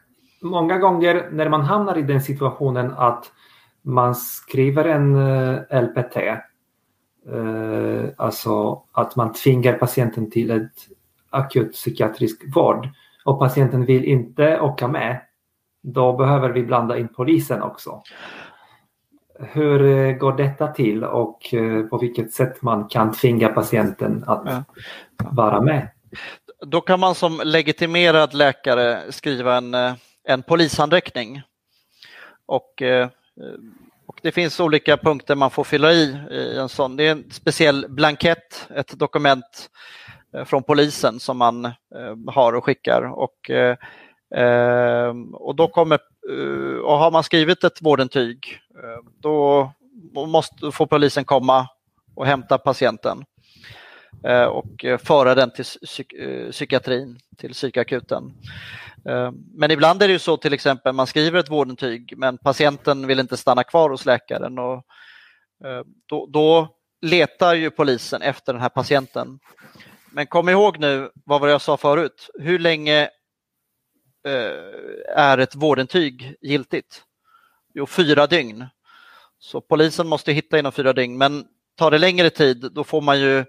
många gånger när man hamnar i den situationen att man skriver en LPT, eh, alltså att man tvingar patienten till ett akut psykiatrisk vård och patienten vill inte åka med, då behöver vi blanda in polisen också. Hur eh, går detta till och på vilket sätt man kan tvinga patienten att ja. vara med? Då kan man som legitimerad läkare skriva en, en polishandräckning. Och och det finns olika punkter man får fylla i, i en sån. Det är en speciell blankett, ett dokument eh, från polisen som man eh, har och skickar. Och, eh, och, då kommer, och har man skrivit ett vårdintyg då måste, får polisen komma och hämta patienten och föra den till psyk psykiatrin, till psykakuten. Eh, men ibland är det ju så till exempel man skriver ett vårdintyg men patienten vill inte stanna kvar hos läkaren och eh, då, då letar ju polisen efter den här patienten. Men kom ihåg nu vad var det jag sa förut, hur länge eh, är ett vårdintyg giltigt? Jo, fyra dygn. Så polisen måste hitta inom fyra dygn, men tar det längre tid då får man ju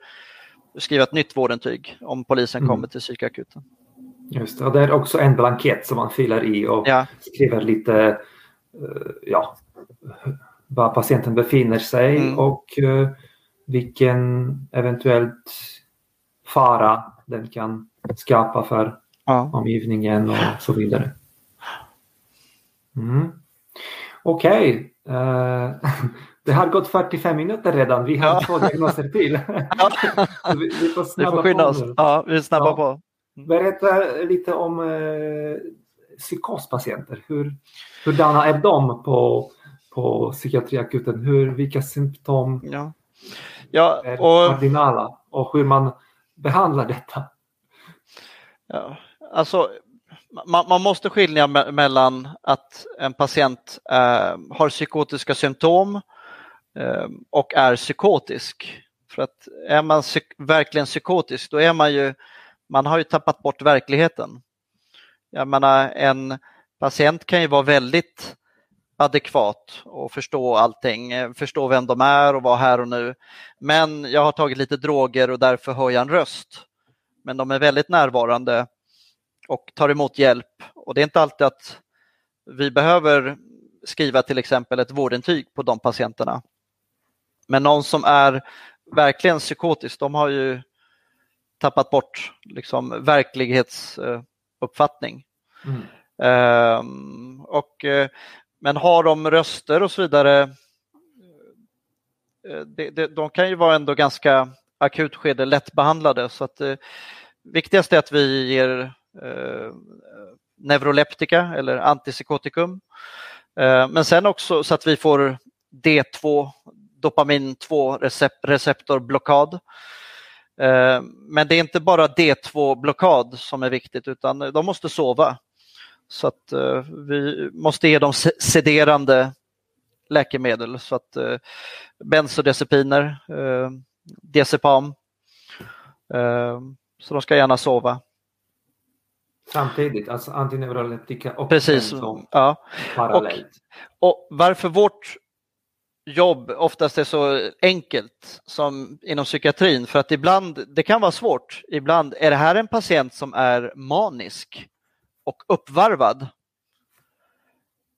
skriva ett nytt vårdintyg om polisen mm. kommer till psykakuten. Just det, och det är också en blankett som man fyller i och ja. skriver lite uh, ja, var patienten befinner sig mm. och uh, vilken eventuellt fara den kan skapa för ja. omgivningen och så vidare. Mm. Okej. Okay. Uh, eh, det har gått 45 minuter redan. Vi har ja. två diagnoser till. Ja. vi, vi, får snabba vi får skynda oss. Ja, vi snabbar på. Berätta lite om eh, psykospatienter. Hur, hurdana är de på, på psykiatriakuten? Hur, vilka symptom ja. Ja, är och, kardinala och hur man behandlar detta? Ja, alltså, man, man måste skilja me mellan att en patient eh, har psykotiska symptom eh, och är psykotisk. För att är man psyk verkligen psykotisk, då är man ju man har ju tappat bort verkligheten. Jag menar, en patient kan ju vara väldigt adekvat och förstå allting, förstå vem de är och vara här och nu. Men jag har tagit lite droger och därför hör jag en röst. Men de är väldigt närvarande och tar emot hjälp. Och det är inte alltid att vi behöver skriva till exempel ett vårdintyg på de patienterna. Men någon som är verkligen psykotisk, de har ju tappat bort liksom, verklighetsuppfattning. Mm. Um, och, eh, men har de röster och så vidare, eh, de, de, de kan ju vara ändå ganska akut skede lättbehandlade så att eh, viktigaste är att vi ger eh, neuroleptika eller antipsykotikum. Eh, men sen också så att vi får D2, dopamin 2 recept, receptorblockad Eh, men det är inte bara D2-blockad som är viktigt utan de måste sova. Så att eh, vi måste ge dem sederande läkemedel så att eh, bensodiazepiner, diazepam. Så de ska gärna sova. Samtidigt, alltså antineuroleptika och Precis, ja. parallellt. Och, och varför vårt jobb oftast är så enkelt som inom psykiatrin för att ibland, det kan vara svårt, ibland är det här en patient som är manisk och uppvarvad?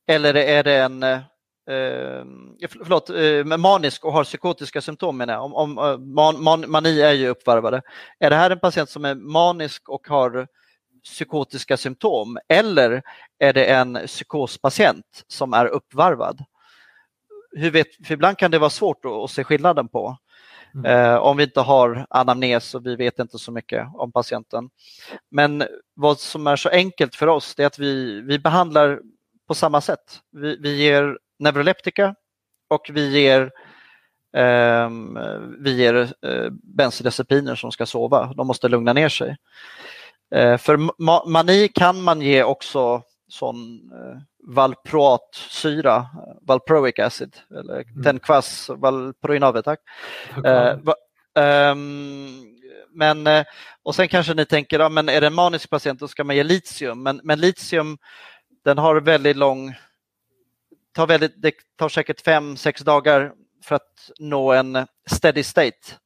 Eller är det en eh, eh förlåt, eh, manisk och har psykotiska symptom menar jag. Om, om, eh, man, man, mani är ju uppvarvade. Är det här en patient som är manisk och har psykotiska symptom eller är det en psykospatient som är uppvarvad? Hur vet, för ibland kan det vara svårt att, att se skillnaden på. Mm. Eh, om vi inte har anamnes och vi vet inte så mycket om patienten. Men vad som är så enkelt för oss är att vi, vi behandlar på samma sätt. Vi, vi ger neuroleptika och vi ger, eh, vi ger eh, bensodiazepiner som ska sova. De måste lugna ner sig. Eh, för ma mani kan man ge också sån eh, valproatsyra, valproic acid, eller Mm. tenkvas valproinave, tack. Eh, ehm, men, eh, och sen kanske ni tänker, ja, men är det en manisk patient då ska man ge litium, men, men litium den har väldigt lång, tar väldigt, det tar säkert fem, sex dagar för att nå en steady state.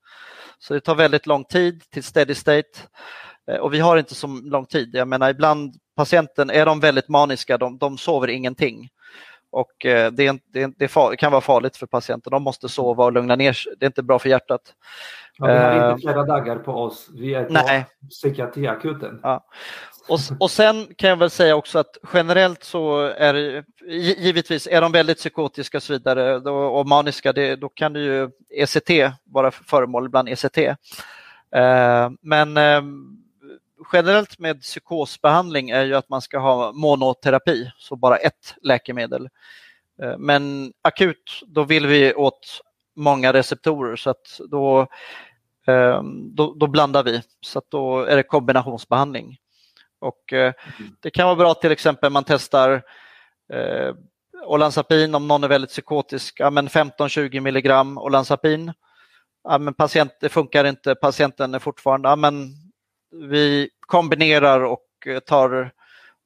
Så det tar väldigt lång tid till steady state Eh, och vi har inte så lång tid. Jag menar ibland patienten, är de väldigt maniska, de, de sover ingenting. Och eh, det, är, det, det kan vara farligt för patienten, de måste sova och lugna ner sig. Det är inte bra för hjärtat. Ja, vi har Eh, inte flera dagar på oss. Vi är på Nej. psykiatriakuten. Ja. Och, och sen kan jag väl säga också att generellt så är givetvis är de väldigt psykotiska och så vidare och maniska, det, då kan det ju ECT vara föremål bland ECT. Eh, men eh, generellt med psykosbehandling är ju att man ska ha monoterapi, så bara ett läkemedel. Eh, men akut, då vill vi åt många receptorer så att då, eh, då, då blandar vi. Så att då är det kombinationsbehandling. Och eh, det kan vara bra till exempel man testar eh, Olanzapin om någon är väldigt psykotisk, ja, men 15-20 milligram Olanzapin. Ja, men patient, det funkar inte, patienten är fortfarande, ja, men vi kombinerar och eh, tar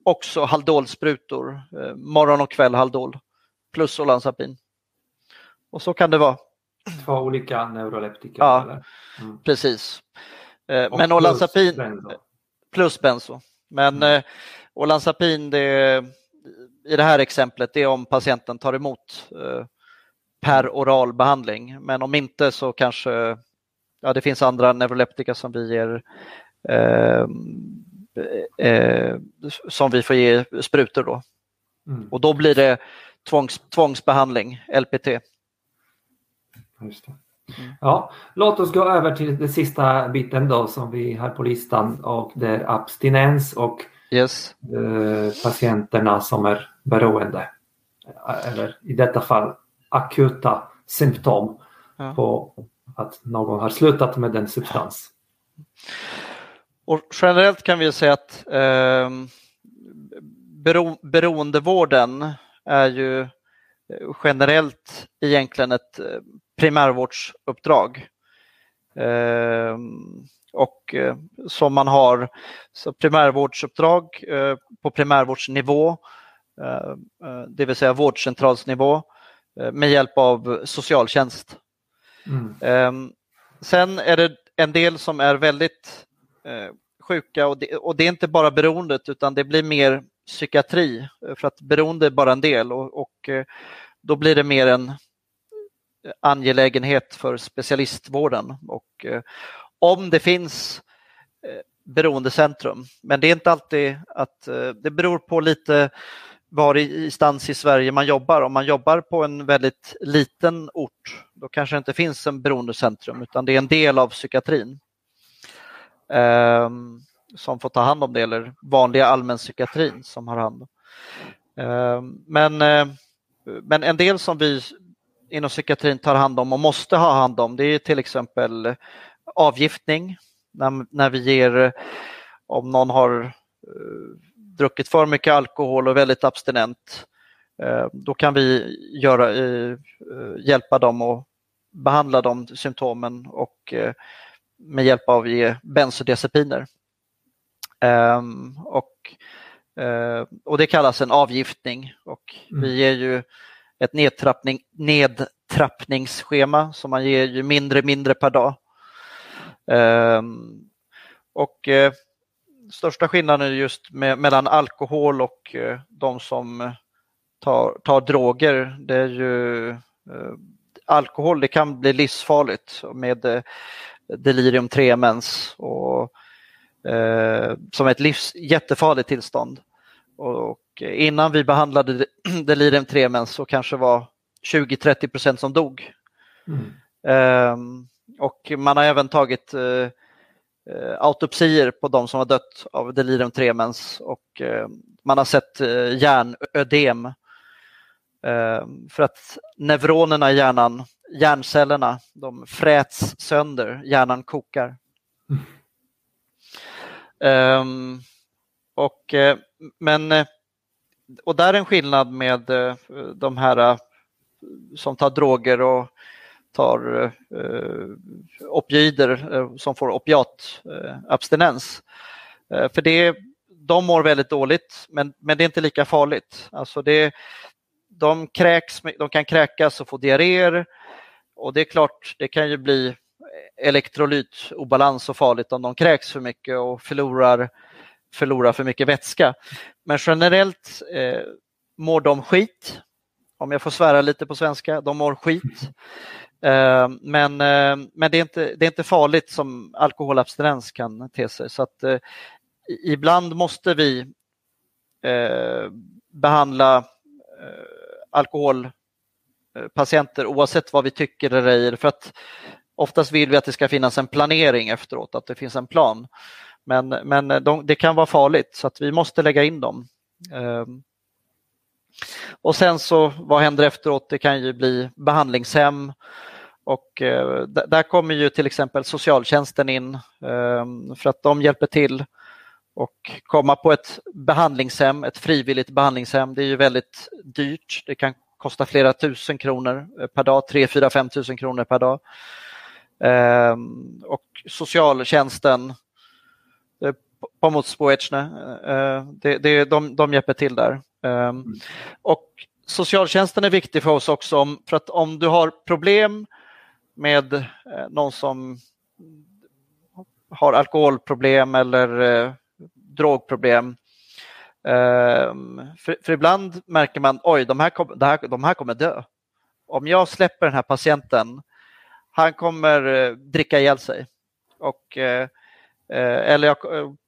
också Haldolsprutor, eh, morgon och kväll Haldol plus Olanzapin. Och så kan det vara, Två olika neuroleptika. Ja. Mm. precis. Eh, Och Men Olanzapin, benzo. plus benzo. Men Mm. eh, Olanzapin, det, i det här exemplet, det är om patienten tar emot eh, per oral behandling. Men om inte så kanske, ja det finns andra neuroleptika som vi ger som vi får ge sprutor då. Mm. Och då blir det tvångs, tvångsbehandling, LPT. Just det. Mm. Ja, låt oss gå över till den sista biten då som vi har på listan och det är abstinens och Yes. eh, patienterna som är beroende. Eller i detta fall akuta symptom Ja. på att någon har slutat med den substans. Och generellt kan vi säga att eh, bero, beroendevården är ju eh, generellt egentligen ett eh, primärvårdsuppdrag. Eh, och eh, som man har så primärvårdsuppdrag eh, på primärvårdsnivå, det vill säga vårdcentralsnivå med hjälp av socialtjänst. Mm. Ehm, sen är det en del som är väldigt Eh, sjuka. Och det, och det är inte bara beroendet utan det blir mer psykiatri eh, för att beroende är bara en del. Och, och eh, då blir det mer en angelägenhet för specialistvården. Och om det finns beroendecentrum, men det är inte alltid att det beror på lite var i, i stans i Sverige man jobbar. Om man jobbar på en väldigt liten ort, då kanske det inte finns en beroendecentrum utan det är en del av psykiatrin eh, som får ta hand om det, eller vanliga allmänpsykiatrin som har hand om. Eh, men, eh, men en del som vi inom psykiatrin tar hand om och måste ha hand om, det är till exempel avgiftning. När, när vi ger, eh, om någon har eh, druckit för mycket alkohol och väldigt abstinent, eh, då kan vi göra, eh, hjälpa dem och behandla de symptomen och med hjälp av bensodiazepiner. Ehm, och, eh, och det kallas en avgiftning och Mm. vi ger ju ett nedtrappning, nedtrappningsschema som man ger ju mindre mindre per dag. Ehm, och eh, största skillnaden är just med, mellan alkohol och eh, de som tar, tar droger. Det är ju alkohol, det kan bli livsfarligt med delirium tremens och eh, som ett livs, jättefarligt tillstånd. Och innan vi behandlade delirium tremens så kanske var 20-30 procent som dog. Mm. Um, och man har även tagit uh, autopsier på de som har dött av delirium tremens och uh, man har sett hjärnödem. Uh, för att neuronerna i hjärnan, hjärncellerna, de fräts sönder, hjärnan kokar. Mm. Um, och, men, och där är en skillnad med de här som tar droger och tar eh, opioider eh, som får opiatabstinens. Eh, för det, de mår väldigt dåligt men, men det är inte lika farligt. Alltså det, de, kräks, de kan kräkas och få diarréer och det är klart, det kan ju bli elektrolytobalans och farligt om de kräks för mycket och förlorar, förlorar för mycket vätska. Men generellt eh, mår de skit, om jag får svära lite på svenska, de mår skit. Eh, men, eh, men det, är inte, det är inte farligt som alkoholabstinens kan te sig. Så att, eh, ibland måste vi eh, behandla eh, alkohol Eh, patienter oavsett vad vi tycker eller ej. För att oftast vill vi att det ska finnas en planering efteråt, att det finns en plan. Men, men eh, de, det kan vara farligt så att vi måste lägga in dem. Ehm, och sen så vad händer efteråt? Det kan ju bli behandlingshem och eh, där kommer ju till exempel socialtjänsten in ehm, för att de hjälper till och komma på ett behandlingshem, ett frivilligt behandlingshem, det är ju väldigt dyrt. Det kan kosta flera tusen kronor eh, per dag, 3 4 5 tusen kronor per dag. och socialtjänsten, Pomoc det, det, de, de hjälper till där. Mm. Och socialtjänsten är viktig för oss också för att om du har problem med eh, någon som har alkoholproblem eller eh, drogproblem. Eh, för, för, ibland märker man, oj, de här, kom, här, de här kommer dö. Om jag släpper den här patienten, han kommer eh, dricka ihjäl sig. Och, eh, eh, eller jag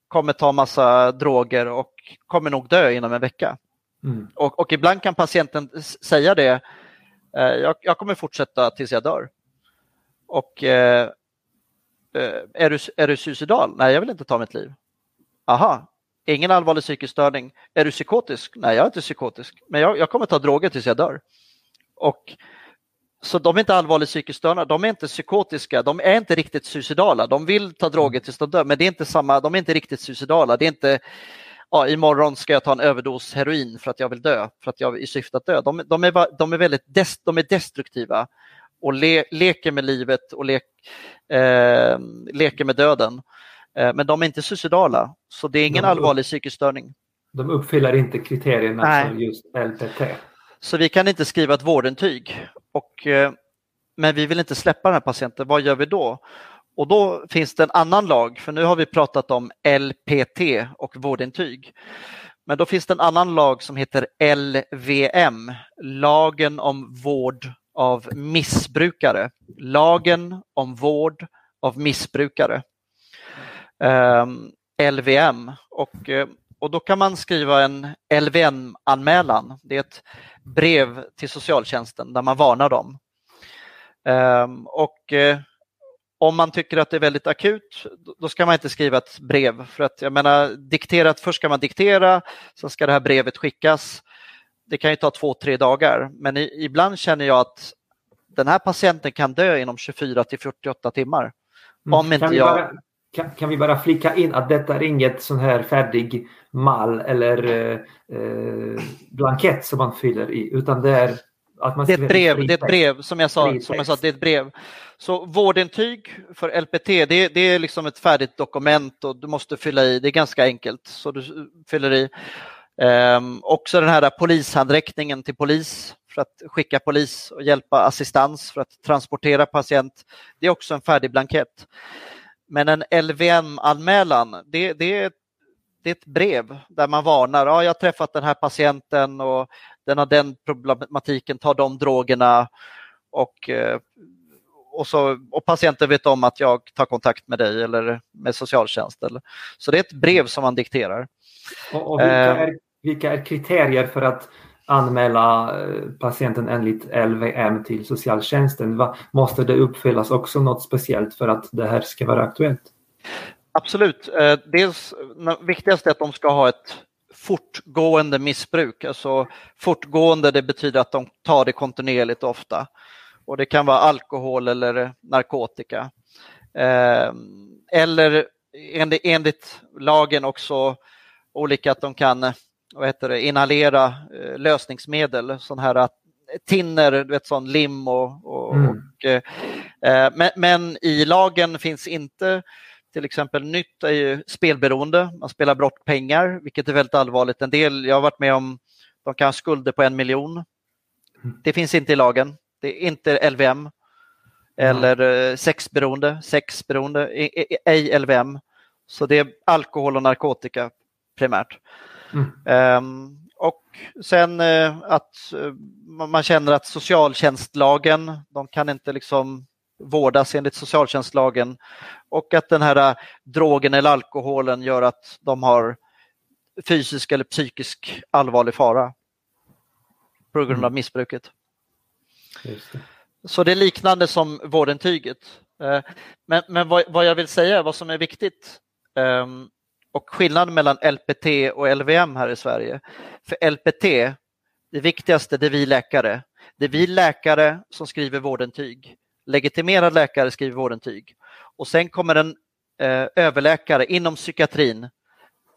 kommer ta massa droger och kommer nog dö inom en vecka. Mm. Och, och, ibland kan patienten säga det, jag, jag kommer fortsätta tills jag dör. Och är, du, är du suicidal? Nej, jag vill inte ta mitt liv. Aha, ingen allvarlig psykisk störning. Är du psykotisk? Nej, jag är inte psykotisk, men jag, jag kommer ta droger tills jag dör. Och så de är inte allvarligt psykiskt störda, de är inte psykotiska, de är inte riktigt suicidala. De vill ta droger tills de dör, men det är inte samma, de är inte riktigt suicidala. Det är inte ja, imorgon ska jag ta en överdos heroin för att jag vill dö, för att jag i syfte att dö. De, de, är, de är väldigt des, de är destruktiva och le, leker med livet och le, eh, leker med döden. Eh, men de är inte suicidala, så det är ingen de allvarlig psykisk störning. De uppfyller inte kriterierna Nej. för just LPT. Så vi kan inte skriva ett vårdintyg. Och, eh, men vi vill inte släppa den här patienten, vad gör vi då? Och då finns det en annan lag, för nu har vi pratat om LPT och vårdintyg. Men då finns det en annan lag som heter LVM, lagen om vård av missbrukare. Lagen om vård av missbrukare. Um, ehm, LVM. Och, eh, och då kan man skriva en LVM-anmälan. Det är ett brev till socialtjänsten där man varnar dem. Um, och uh, om man tycker att det är väldigt akut, då ska man inte skriva ett brev. För att jag menar, dikterat, först ska man diktera, sen ska det här brevet skickas det kan ju ta två, tre dagar, men i, ibland känner jag att den här patienten kan dö inom 24 till 48 timmar. Mm. Om inte jag... Kan, kan, vi bara flika in att detta är inget sån här färdig mall eller eh, eh, blankett som man fyller i, utan det är att man det är ett brev, det är ett brev som jag, sa, som jag sa, det är ett brev. Så vårdintyg för LPT, det, det är liksom ett färdigt dokument och du måste fylla i, det är ganska enkelt, så du fyller i. Um, också den här polishandräckningen till polis för att skicka polis och hjälpa assistans för att transportera patient. Det är också en färdig blankett. Men en LVM-anmälan, det, det, det är ett brev där man varnar. Ja, jag har träffat den här patienten och den har den problematiken, tar de drogerna och, eh, och, så, och patienten vet om att jag tar kontakt med dig eller med socialtjänst. Så det är ett brev som man dikterar. Och, och vilka, är, vilka är kriterier för att anmäla eh, patienten enligt LVM till socialtjänsten? Måste det uppfyllas också något speciellt för att det här ska vara aktuellt? Absolut. Eh, dels, det viktigaste är att de ska ha ett fortgående missbruk. Alltså fortgående det betyder att de tar det kontinuerligt ofta. Och det kan vara alkohol eller narkotika. Eh, eller enligt, enligt lagen också olika att de kan vad heter det, inhalera eh, lösningsmedel, sån här eh, tinner, du vet sån lim och, och, mm. och eh, men, men, i lagen finns inte till exempel nytt är ju spelberoende, man spelar bort pengar, vilket är väldigt allvarligt. En del, jag har varit med om, de kan ha skulder på en miljon. Mm. Det finns inte i lagen, det är inte LVM. Eller mm. sexberoende, sexberoende, ej LVM. Så det är alkohol och narkotika primärt. Mm. Um, och sen uh, att uh, man känner att socialtjänstlagen, de kan inte liksom vårdas enligt socialtjänstlagen och att den här uh, drogen eller alkoholen gör att de har fysisk eller psykisk allvarlig fara på grund mm. av missbruket. Det. Så det är liknande som vårdintyget. Men, men vad, vad, jag vill säga, vad som är viktigt, um, och skillnaden mellan LPT och LVM här i Sverige. För LPT, det viktigaste, det är vi läkare. Det är vi läkare som skriver vårdintyg. Legitimerad läkare skriver vårdintyg. Och sen kommer en eh, överläkare inom psykiatrin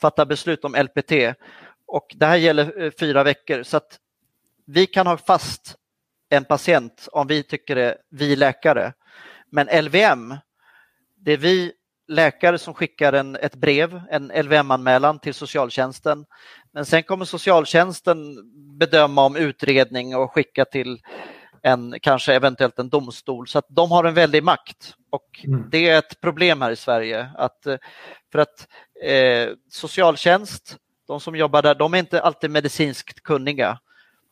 fatta beslut om LPT. Och det här gäller eh, fyra veckor. Så att vi kan ha fast en patient om vi tycker det, vi läkare. Men LVM, det är vi läkare som skickar en, ett brev, en LVM-anmälan till socialtjänsten. Men sen kommer socialtjänsten bedöma om utredning och skicka till en, kanske eventuellt en domstol. Så att de har en väldig makt och mm. det är ett problem här i Sverige. Att, för att eh, socialtjänst, de som jobbar där, de är inte alltid medicinskt kunniga.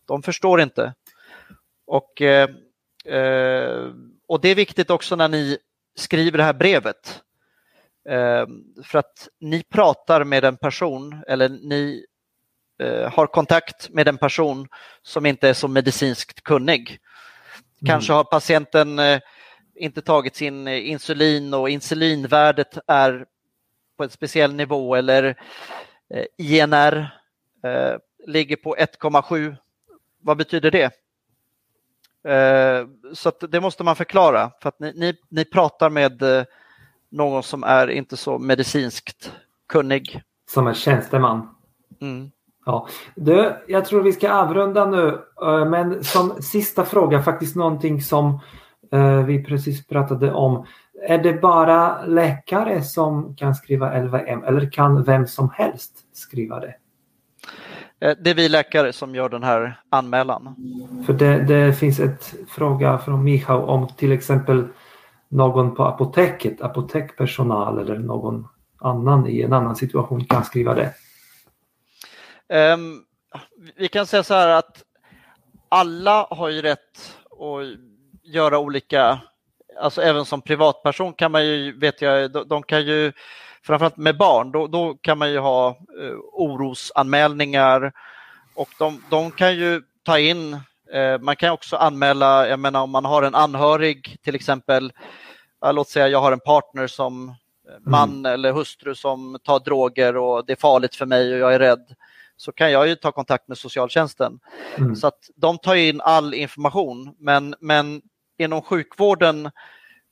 De förstår inte. Och, eh, eh, och det är viktigt också när ni skriver det här brevet för att ni pratar med en person eller ni eh, har kontakt med en person som inte är så medicinskt kunnig. Kanske mm. har patienten eh, inte tagit sin eh, insulin och insulinvärdet är på en speciell nivå eller INR ligger på 1,7. Vad betyder det? Så det måste man förklara för att ni, ni, ni pratar med någon som är inte så medicinskt kunnig. Som en tjänsteman. Mm. Ja. Du, jag tror vi ska avrunda nu, eh, men som sista fråga, faktiskt någonting som eh, vi precis pratade om. Är det bara läkare som kan skriva LVM eller kan vem som helst skriva det? Eh, det är vi läkare som gör den här anmälan. För det, det finns ett fråga från Michał om till exempel någon på apoteket, apotekpersonal eller någon annan i en annan situation kan skriva det? Um, vi kan säga så här att alla har ju rätt att göra olika, alltså även som privatperson kan man ju, vet jag, de, de kan ju, framförallt med barn, då, då kan man ju ha uh, orosanmälningar och de, de kan ju ta in man kan också anmäla, jag menar om man har en anhörig till exempel låt säga jag har en partner som eh, man mm. eller hustru som tar droger och det är farligt för mig och jag är rädd så kan jag ju ta kontakt med socialtjänsten. Mm. Så att de tar in all information men, men inom sjukvården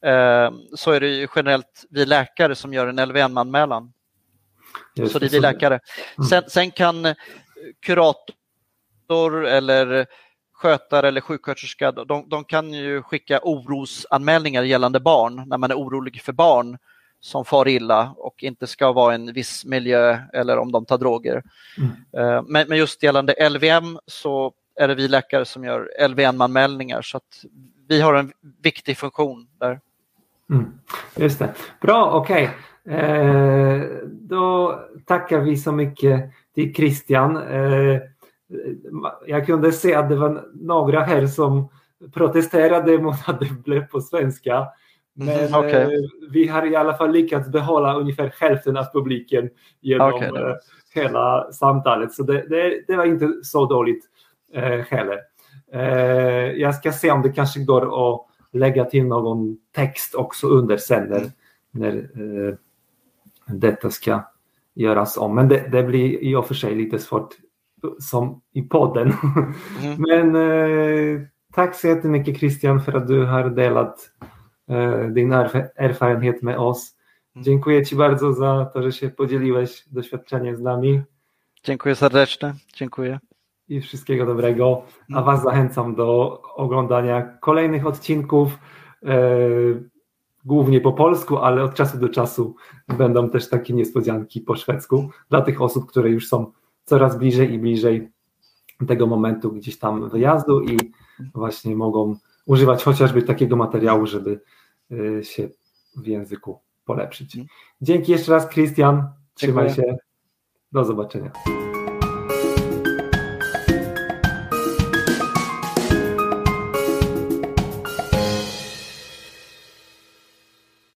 eh, så är det ju generellt vi läkare som gör en LVM-anmälan. Så det är vi läkare. Mm. Sen, sen kan eh, kurator eller skötare eller sjuksköterska, de, de kan ju skicka orosanmälningar gällande barn när man är orolig för barn som far illa och inte ska vara i en viss miljö eller om de tar droger. Mm. Eh, men, men just gällande LVM så är det vi läkare som gör LVM-anmälningar så att vi har en viktig funktion där. Mm. Just det. Bra, okej. Okay. Eh, då tackar vi så mycket till Christian. Eh, jag kunde se att det var några här som protesterade mot att det blev på svenska. Men mm, okay. eh, vi har i alla fall lyckats behålla ungefär hälften av publiken genom okay, eh, hela samtalet. Så det, det, det, var inte så dåligt. eh, heller. Eh, jag ska se om det kanske går att lägga till någon text också under sen när, när eh, detta ska göras om. Men det, det, blir i och för sig lite svårt som i podden. Mm. Men eh, tack så jättemycket Christian för att du har delat eh, din erfarenhet med oss. Mm. Dziękuję Ci bardzo za to, że się podzieliłeś doświadczeniem z nami. Dziękuję serdecznie. Dziękuję. I wszystkiego dobrego. A mm. Was zachęcam do oglądania kolejnych odcinków. E, głównie po polsku, ale od czasu do czasu będą też takie niespodzianki po szwedzku dla tych osób, które już są coraz bliżej i bliżej tego momentu gdzieś tam wyjazdu i właśnie mogą używać chociażby takiego materiału, żeby e, się w języku polepszyć. Dzięki jeszcze raz, Christian. Trzymaj Dziękuję. się. Do zobaczenia.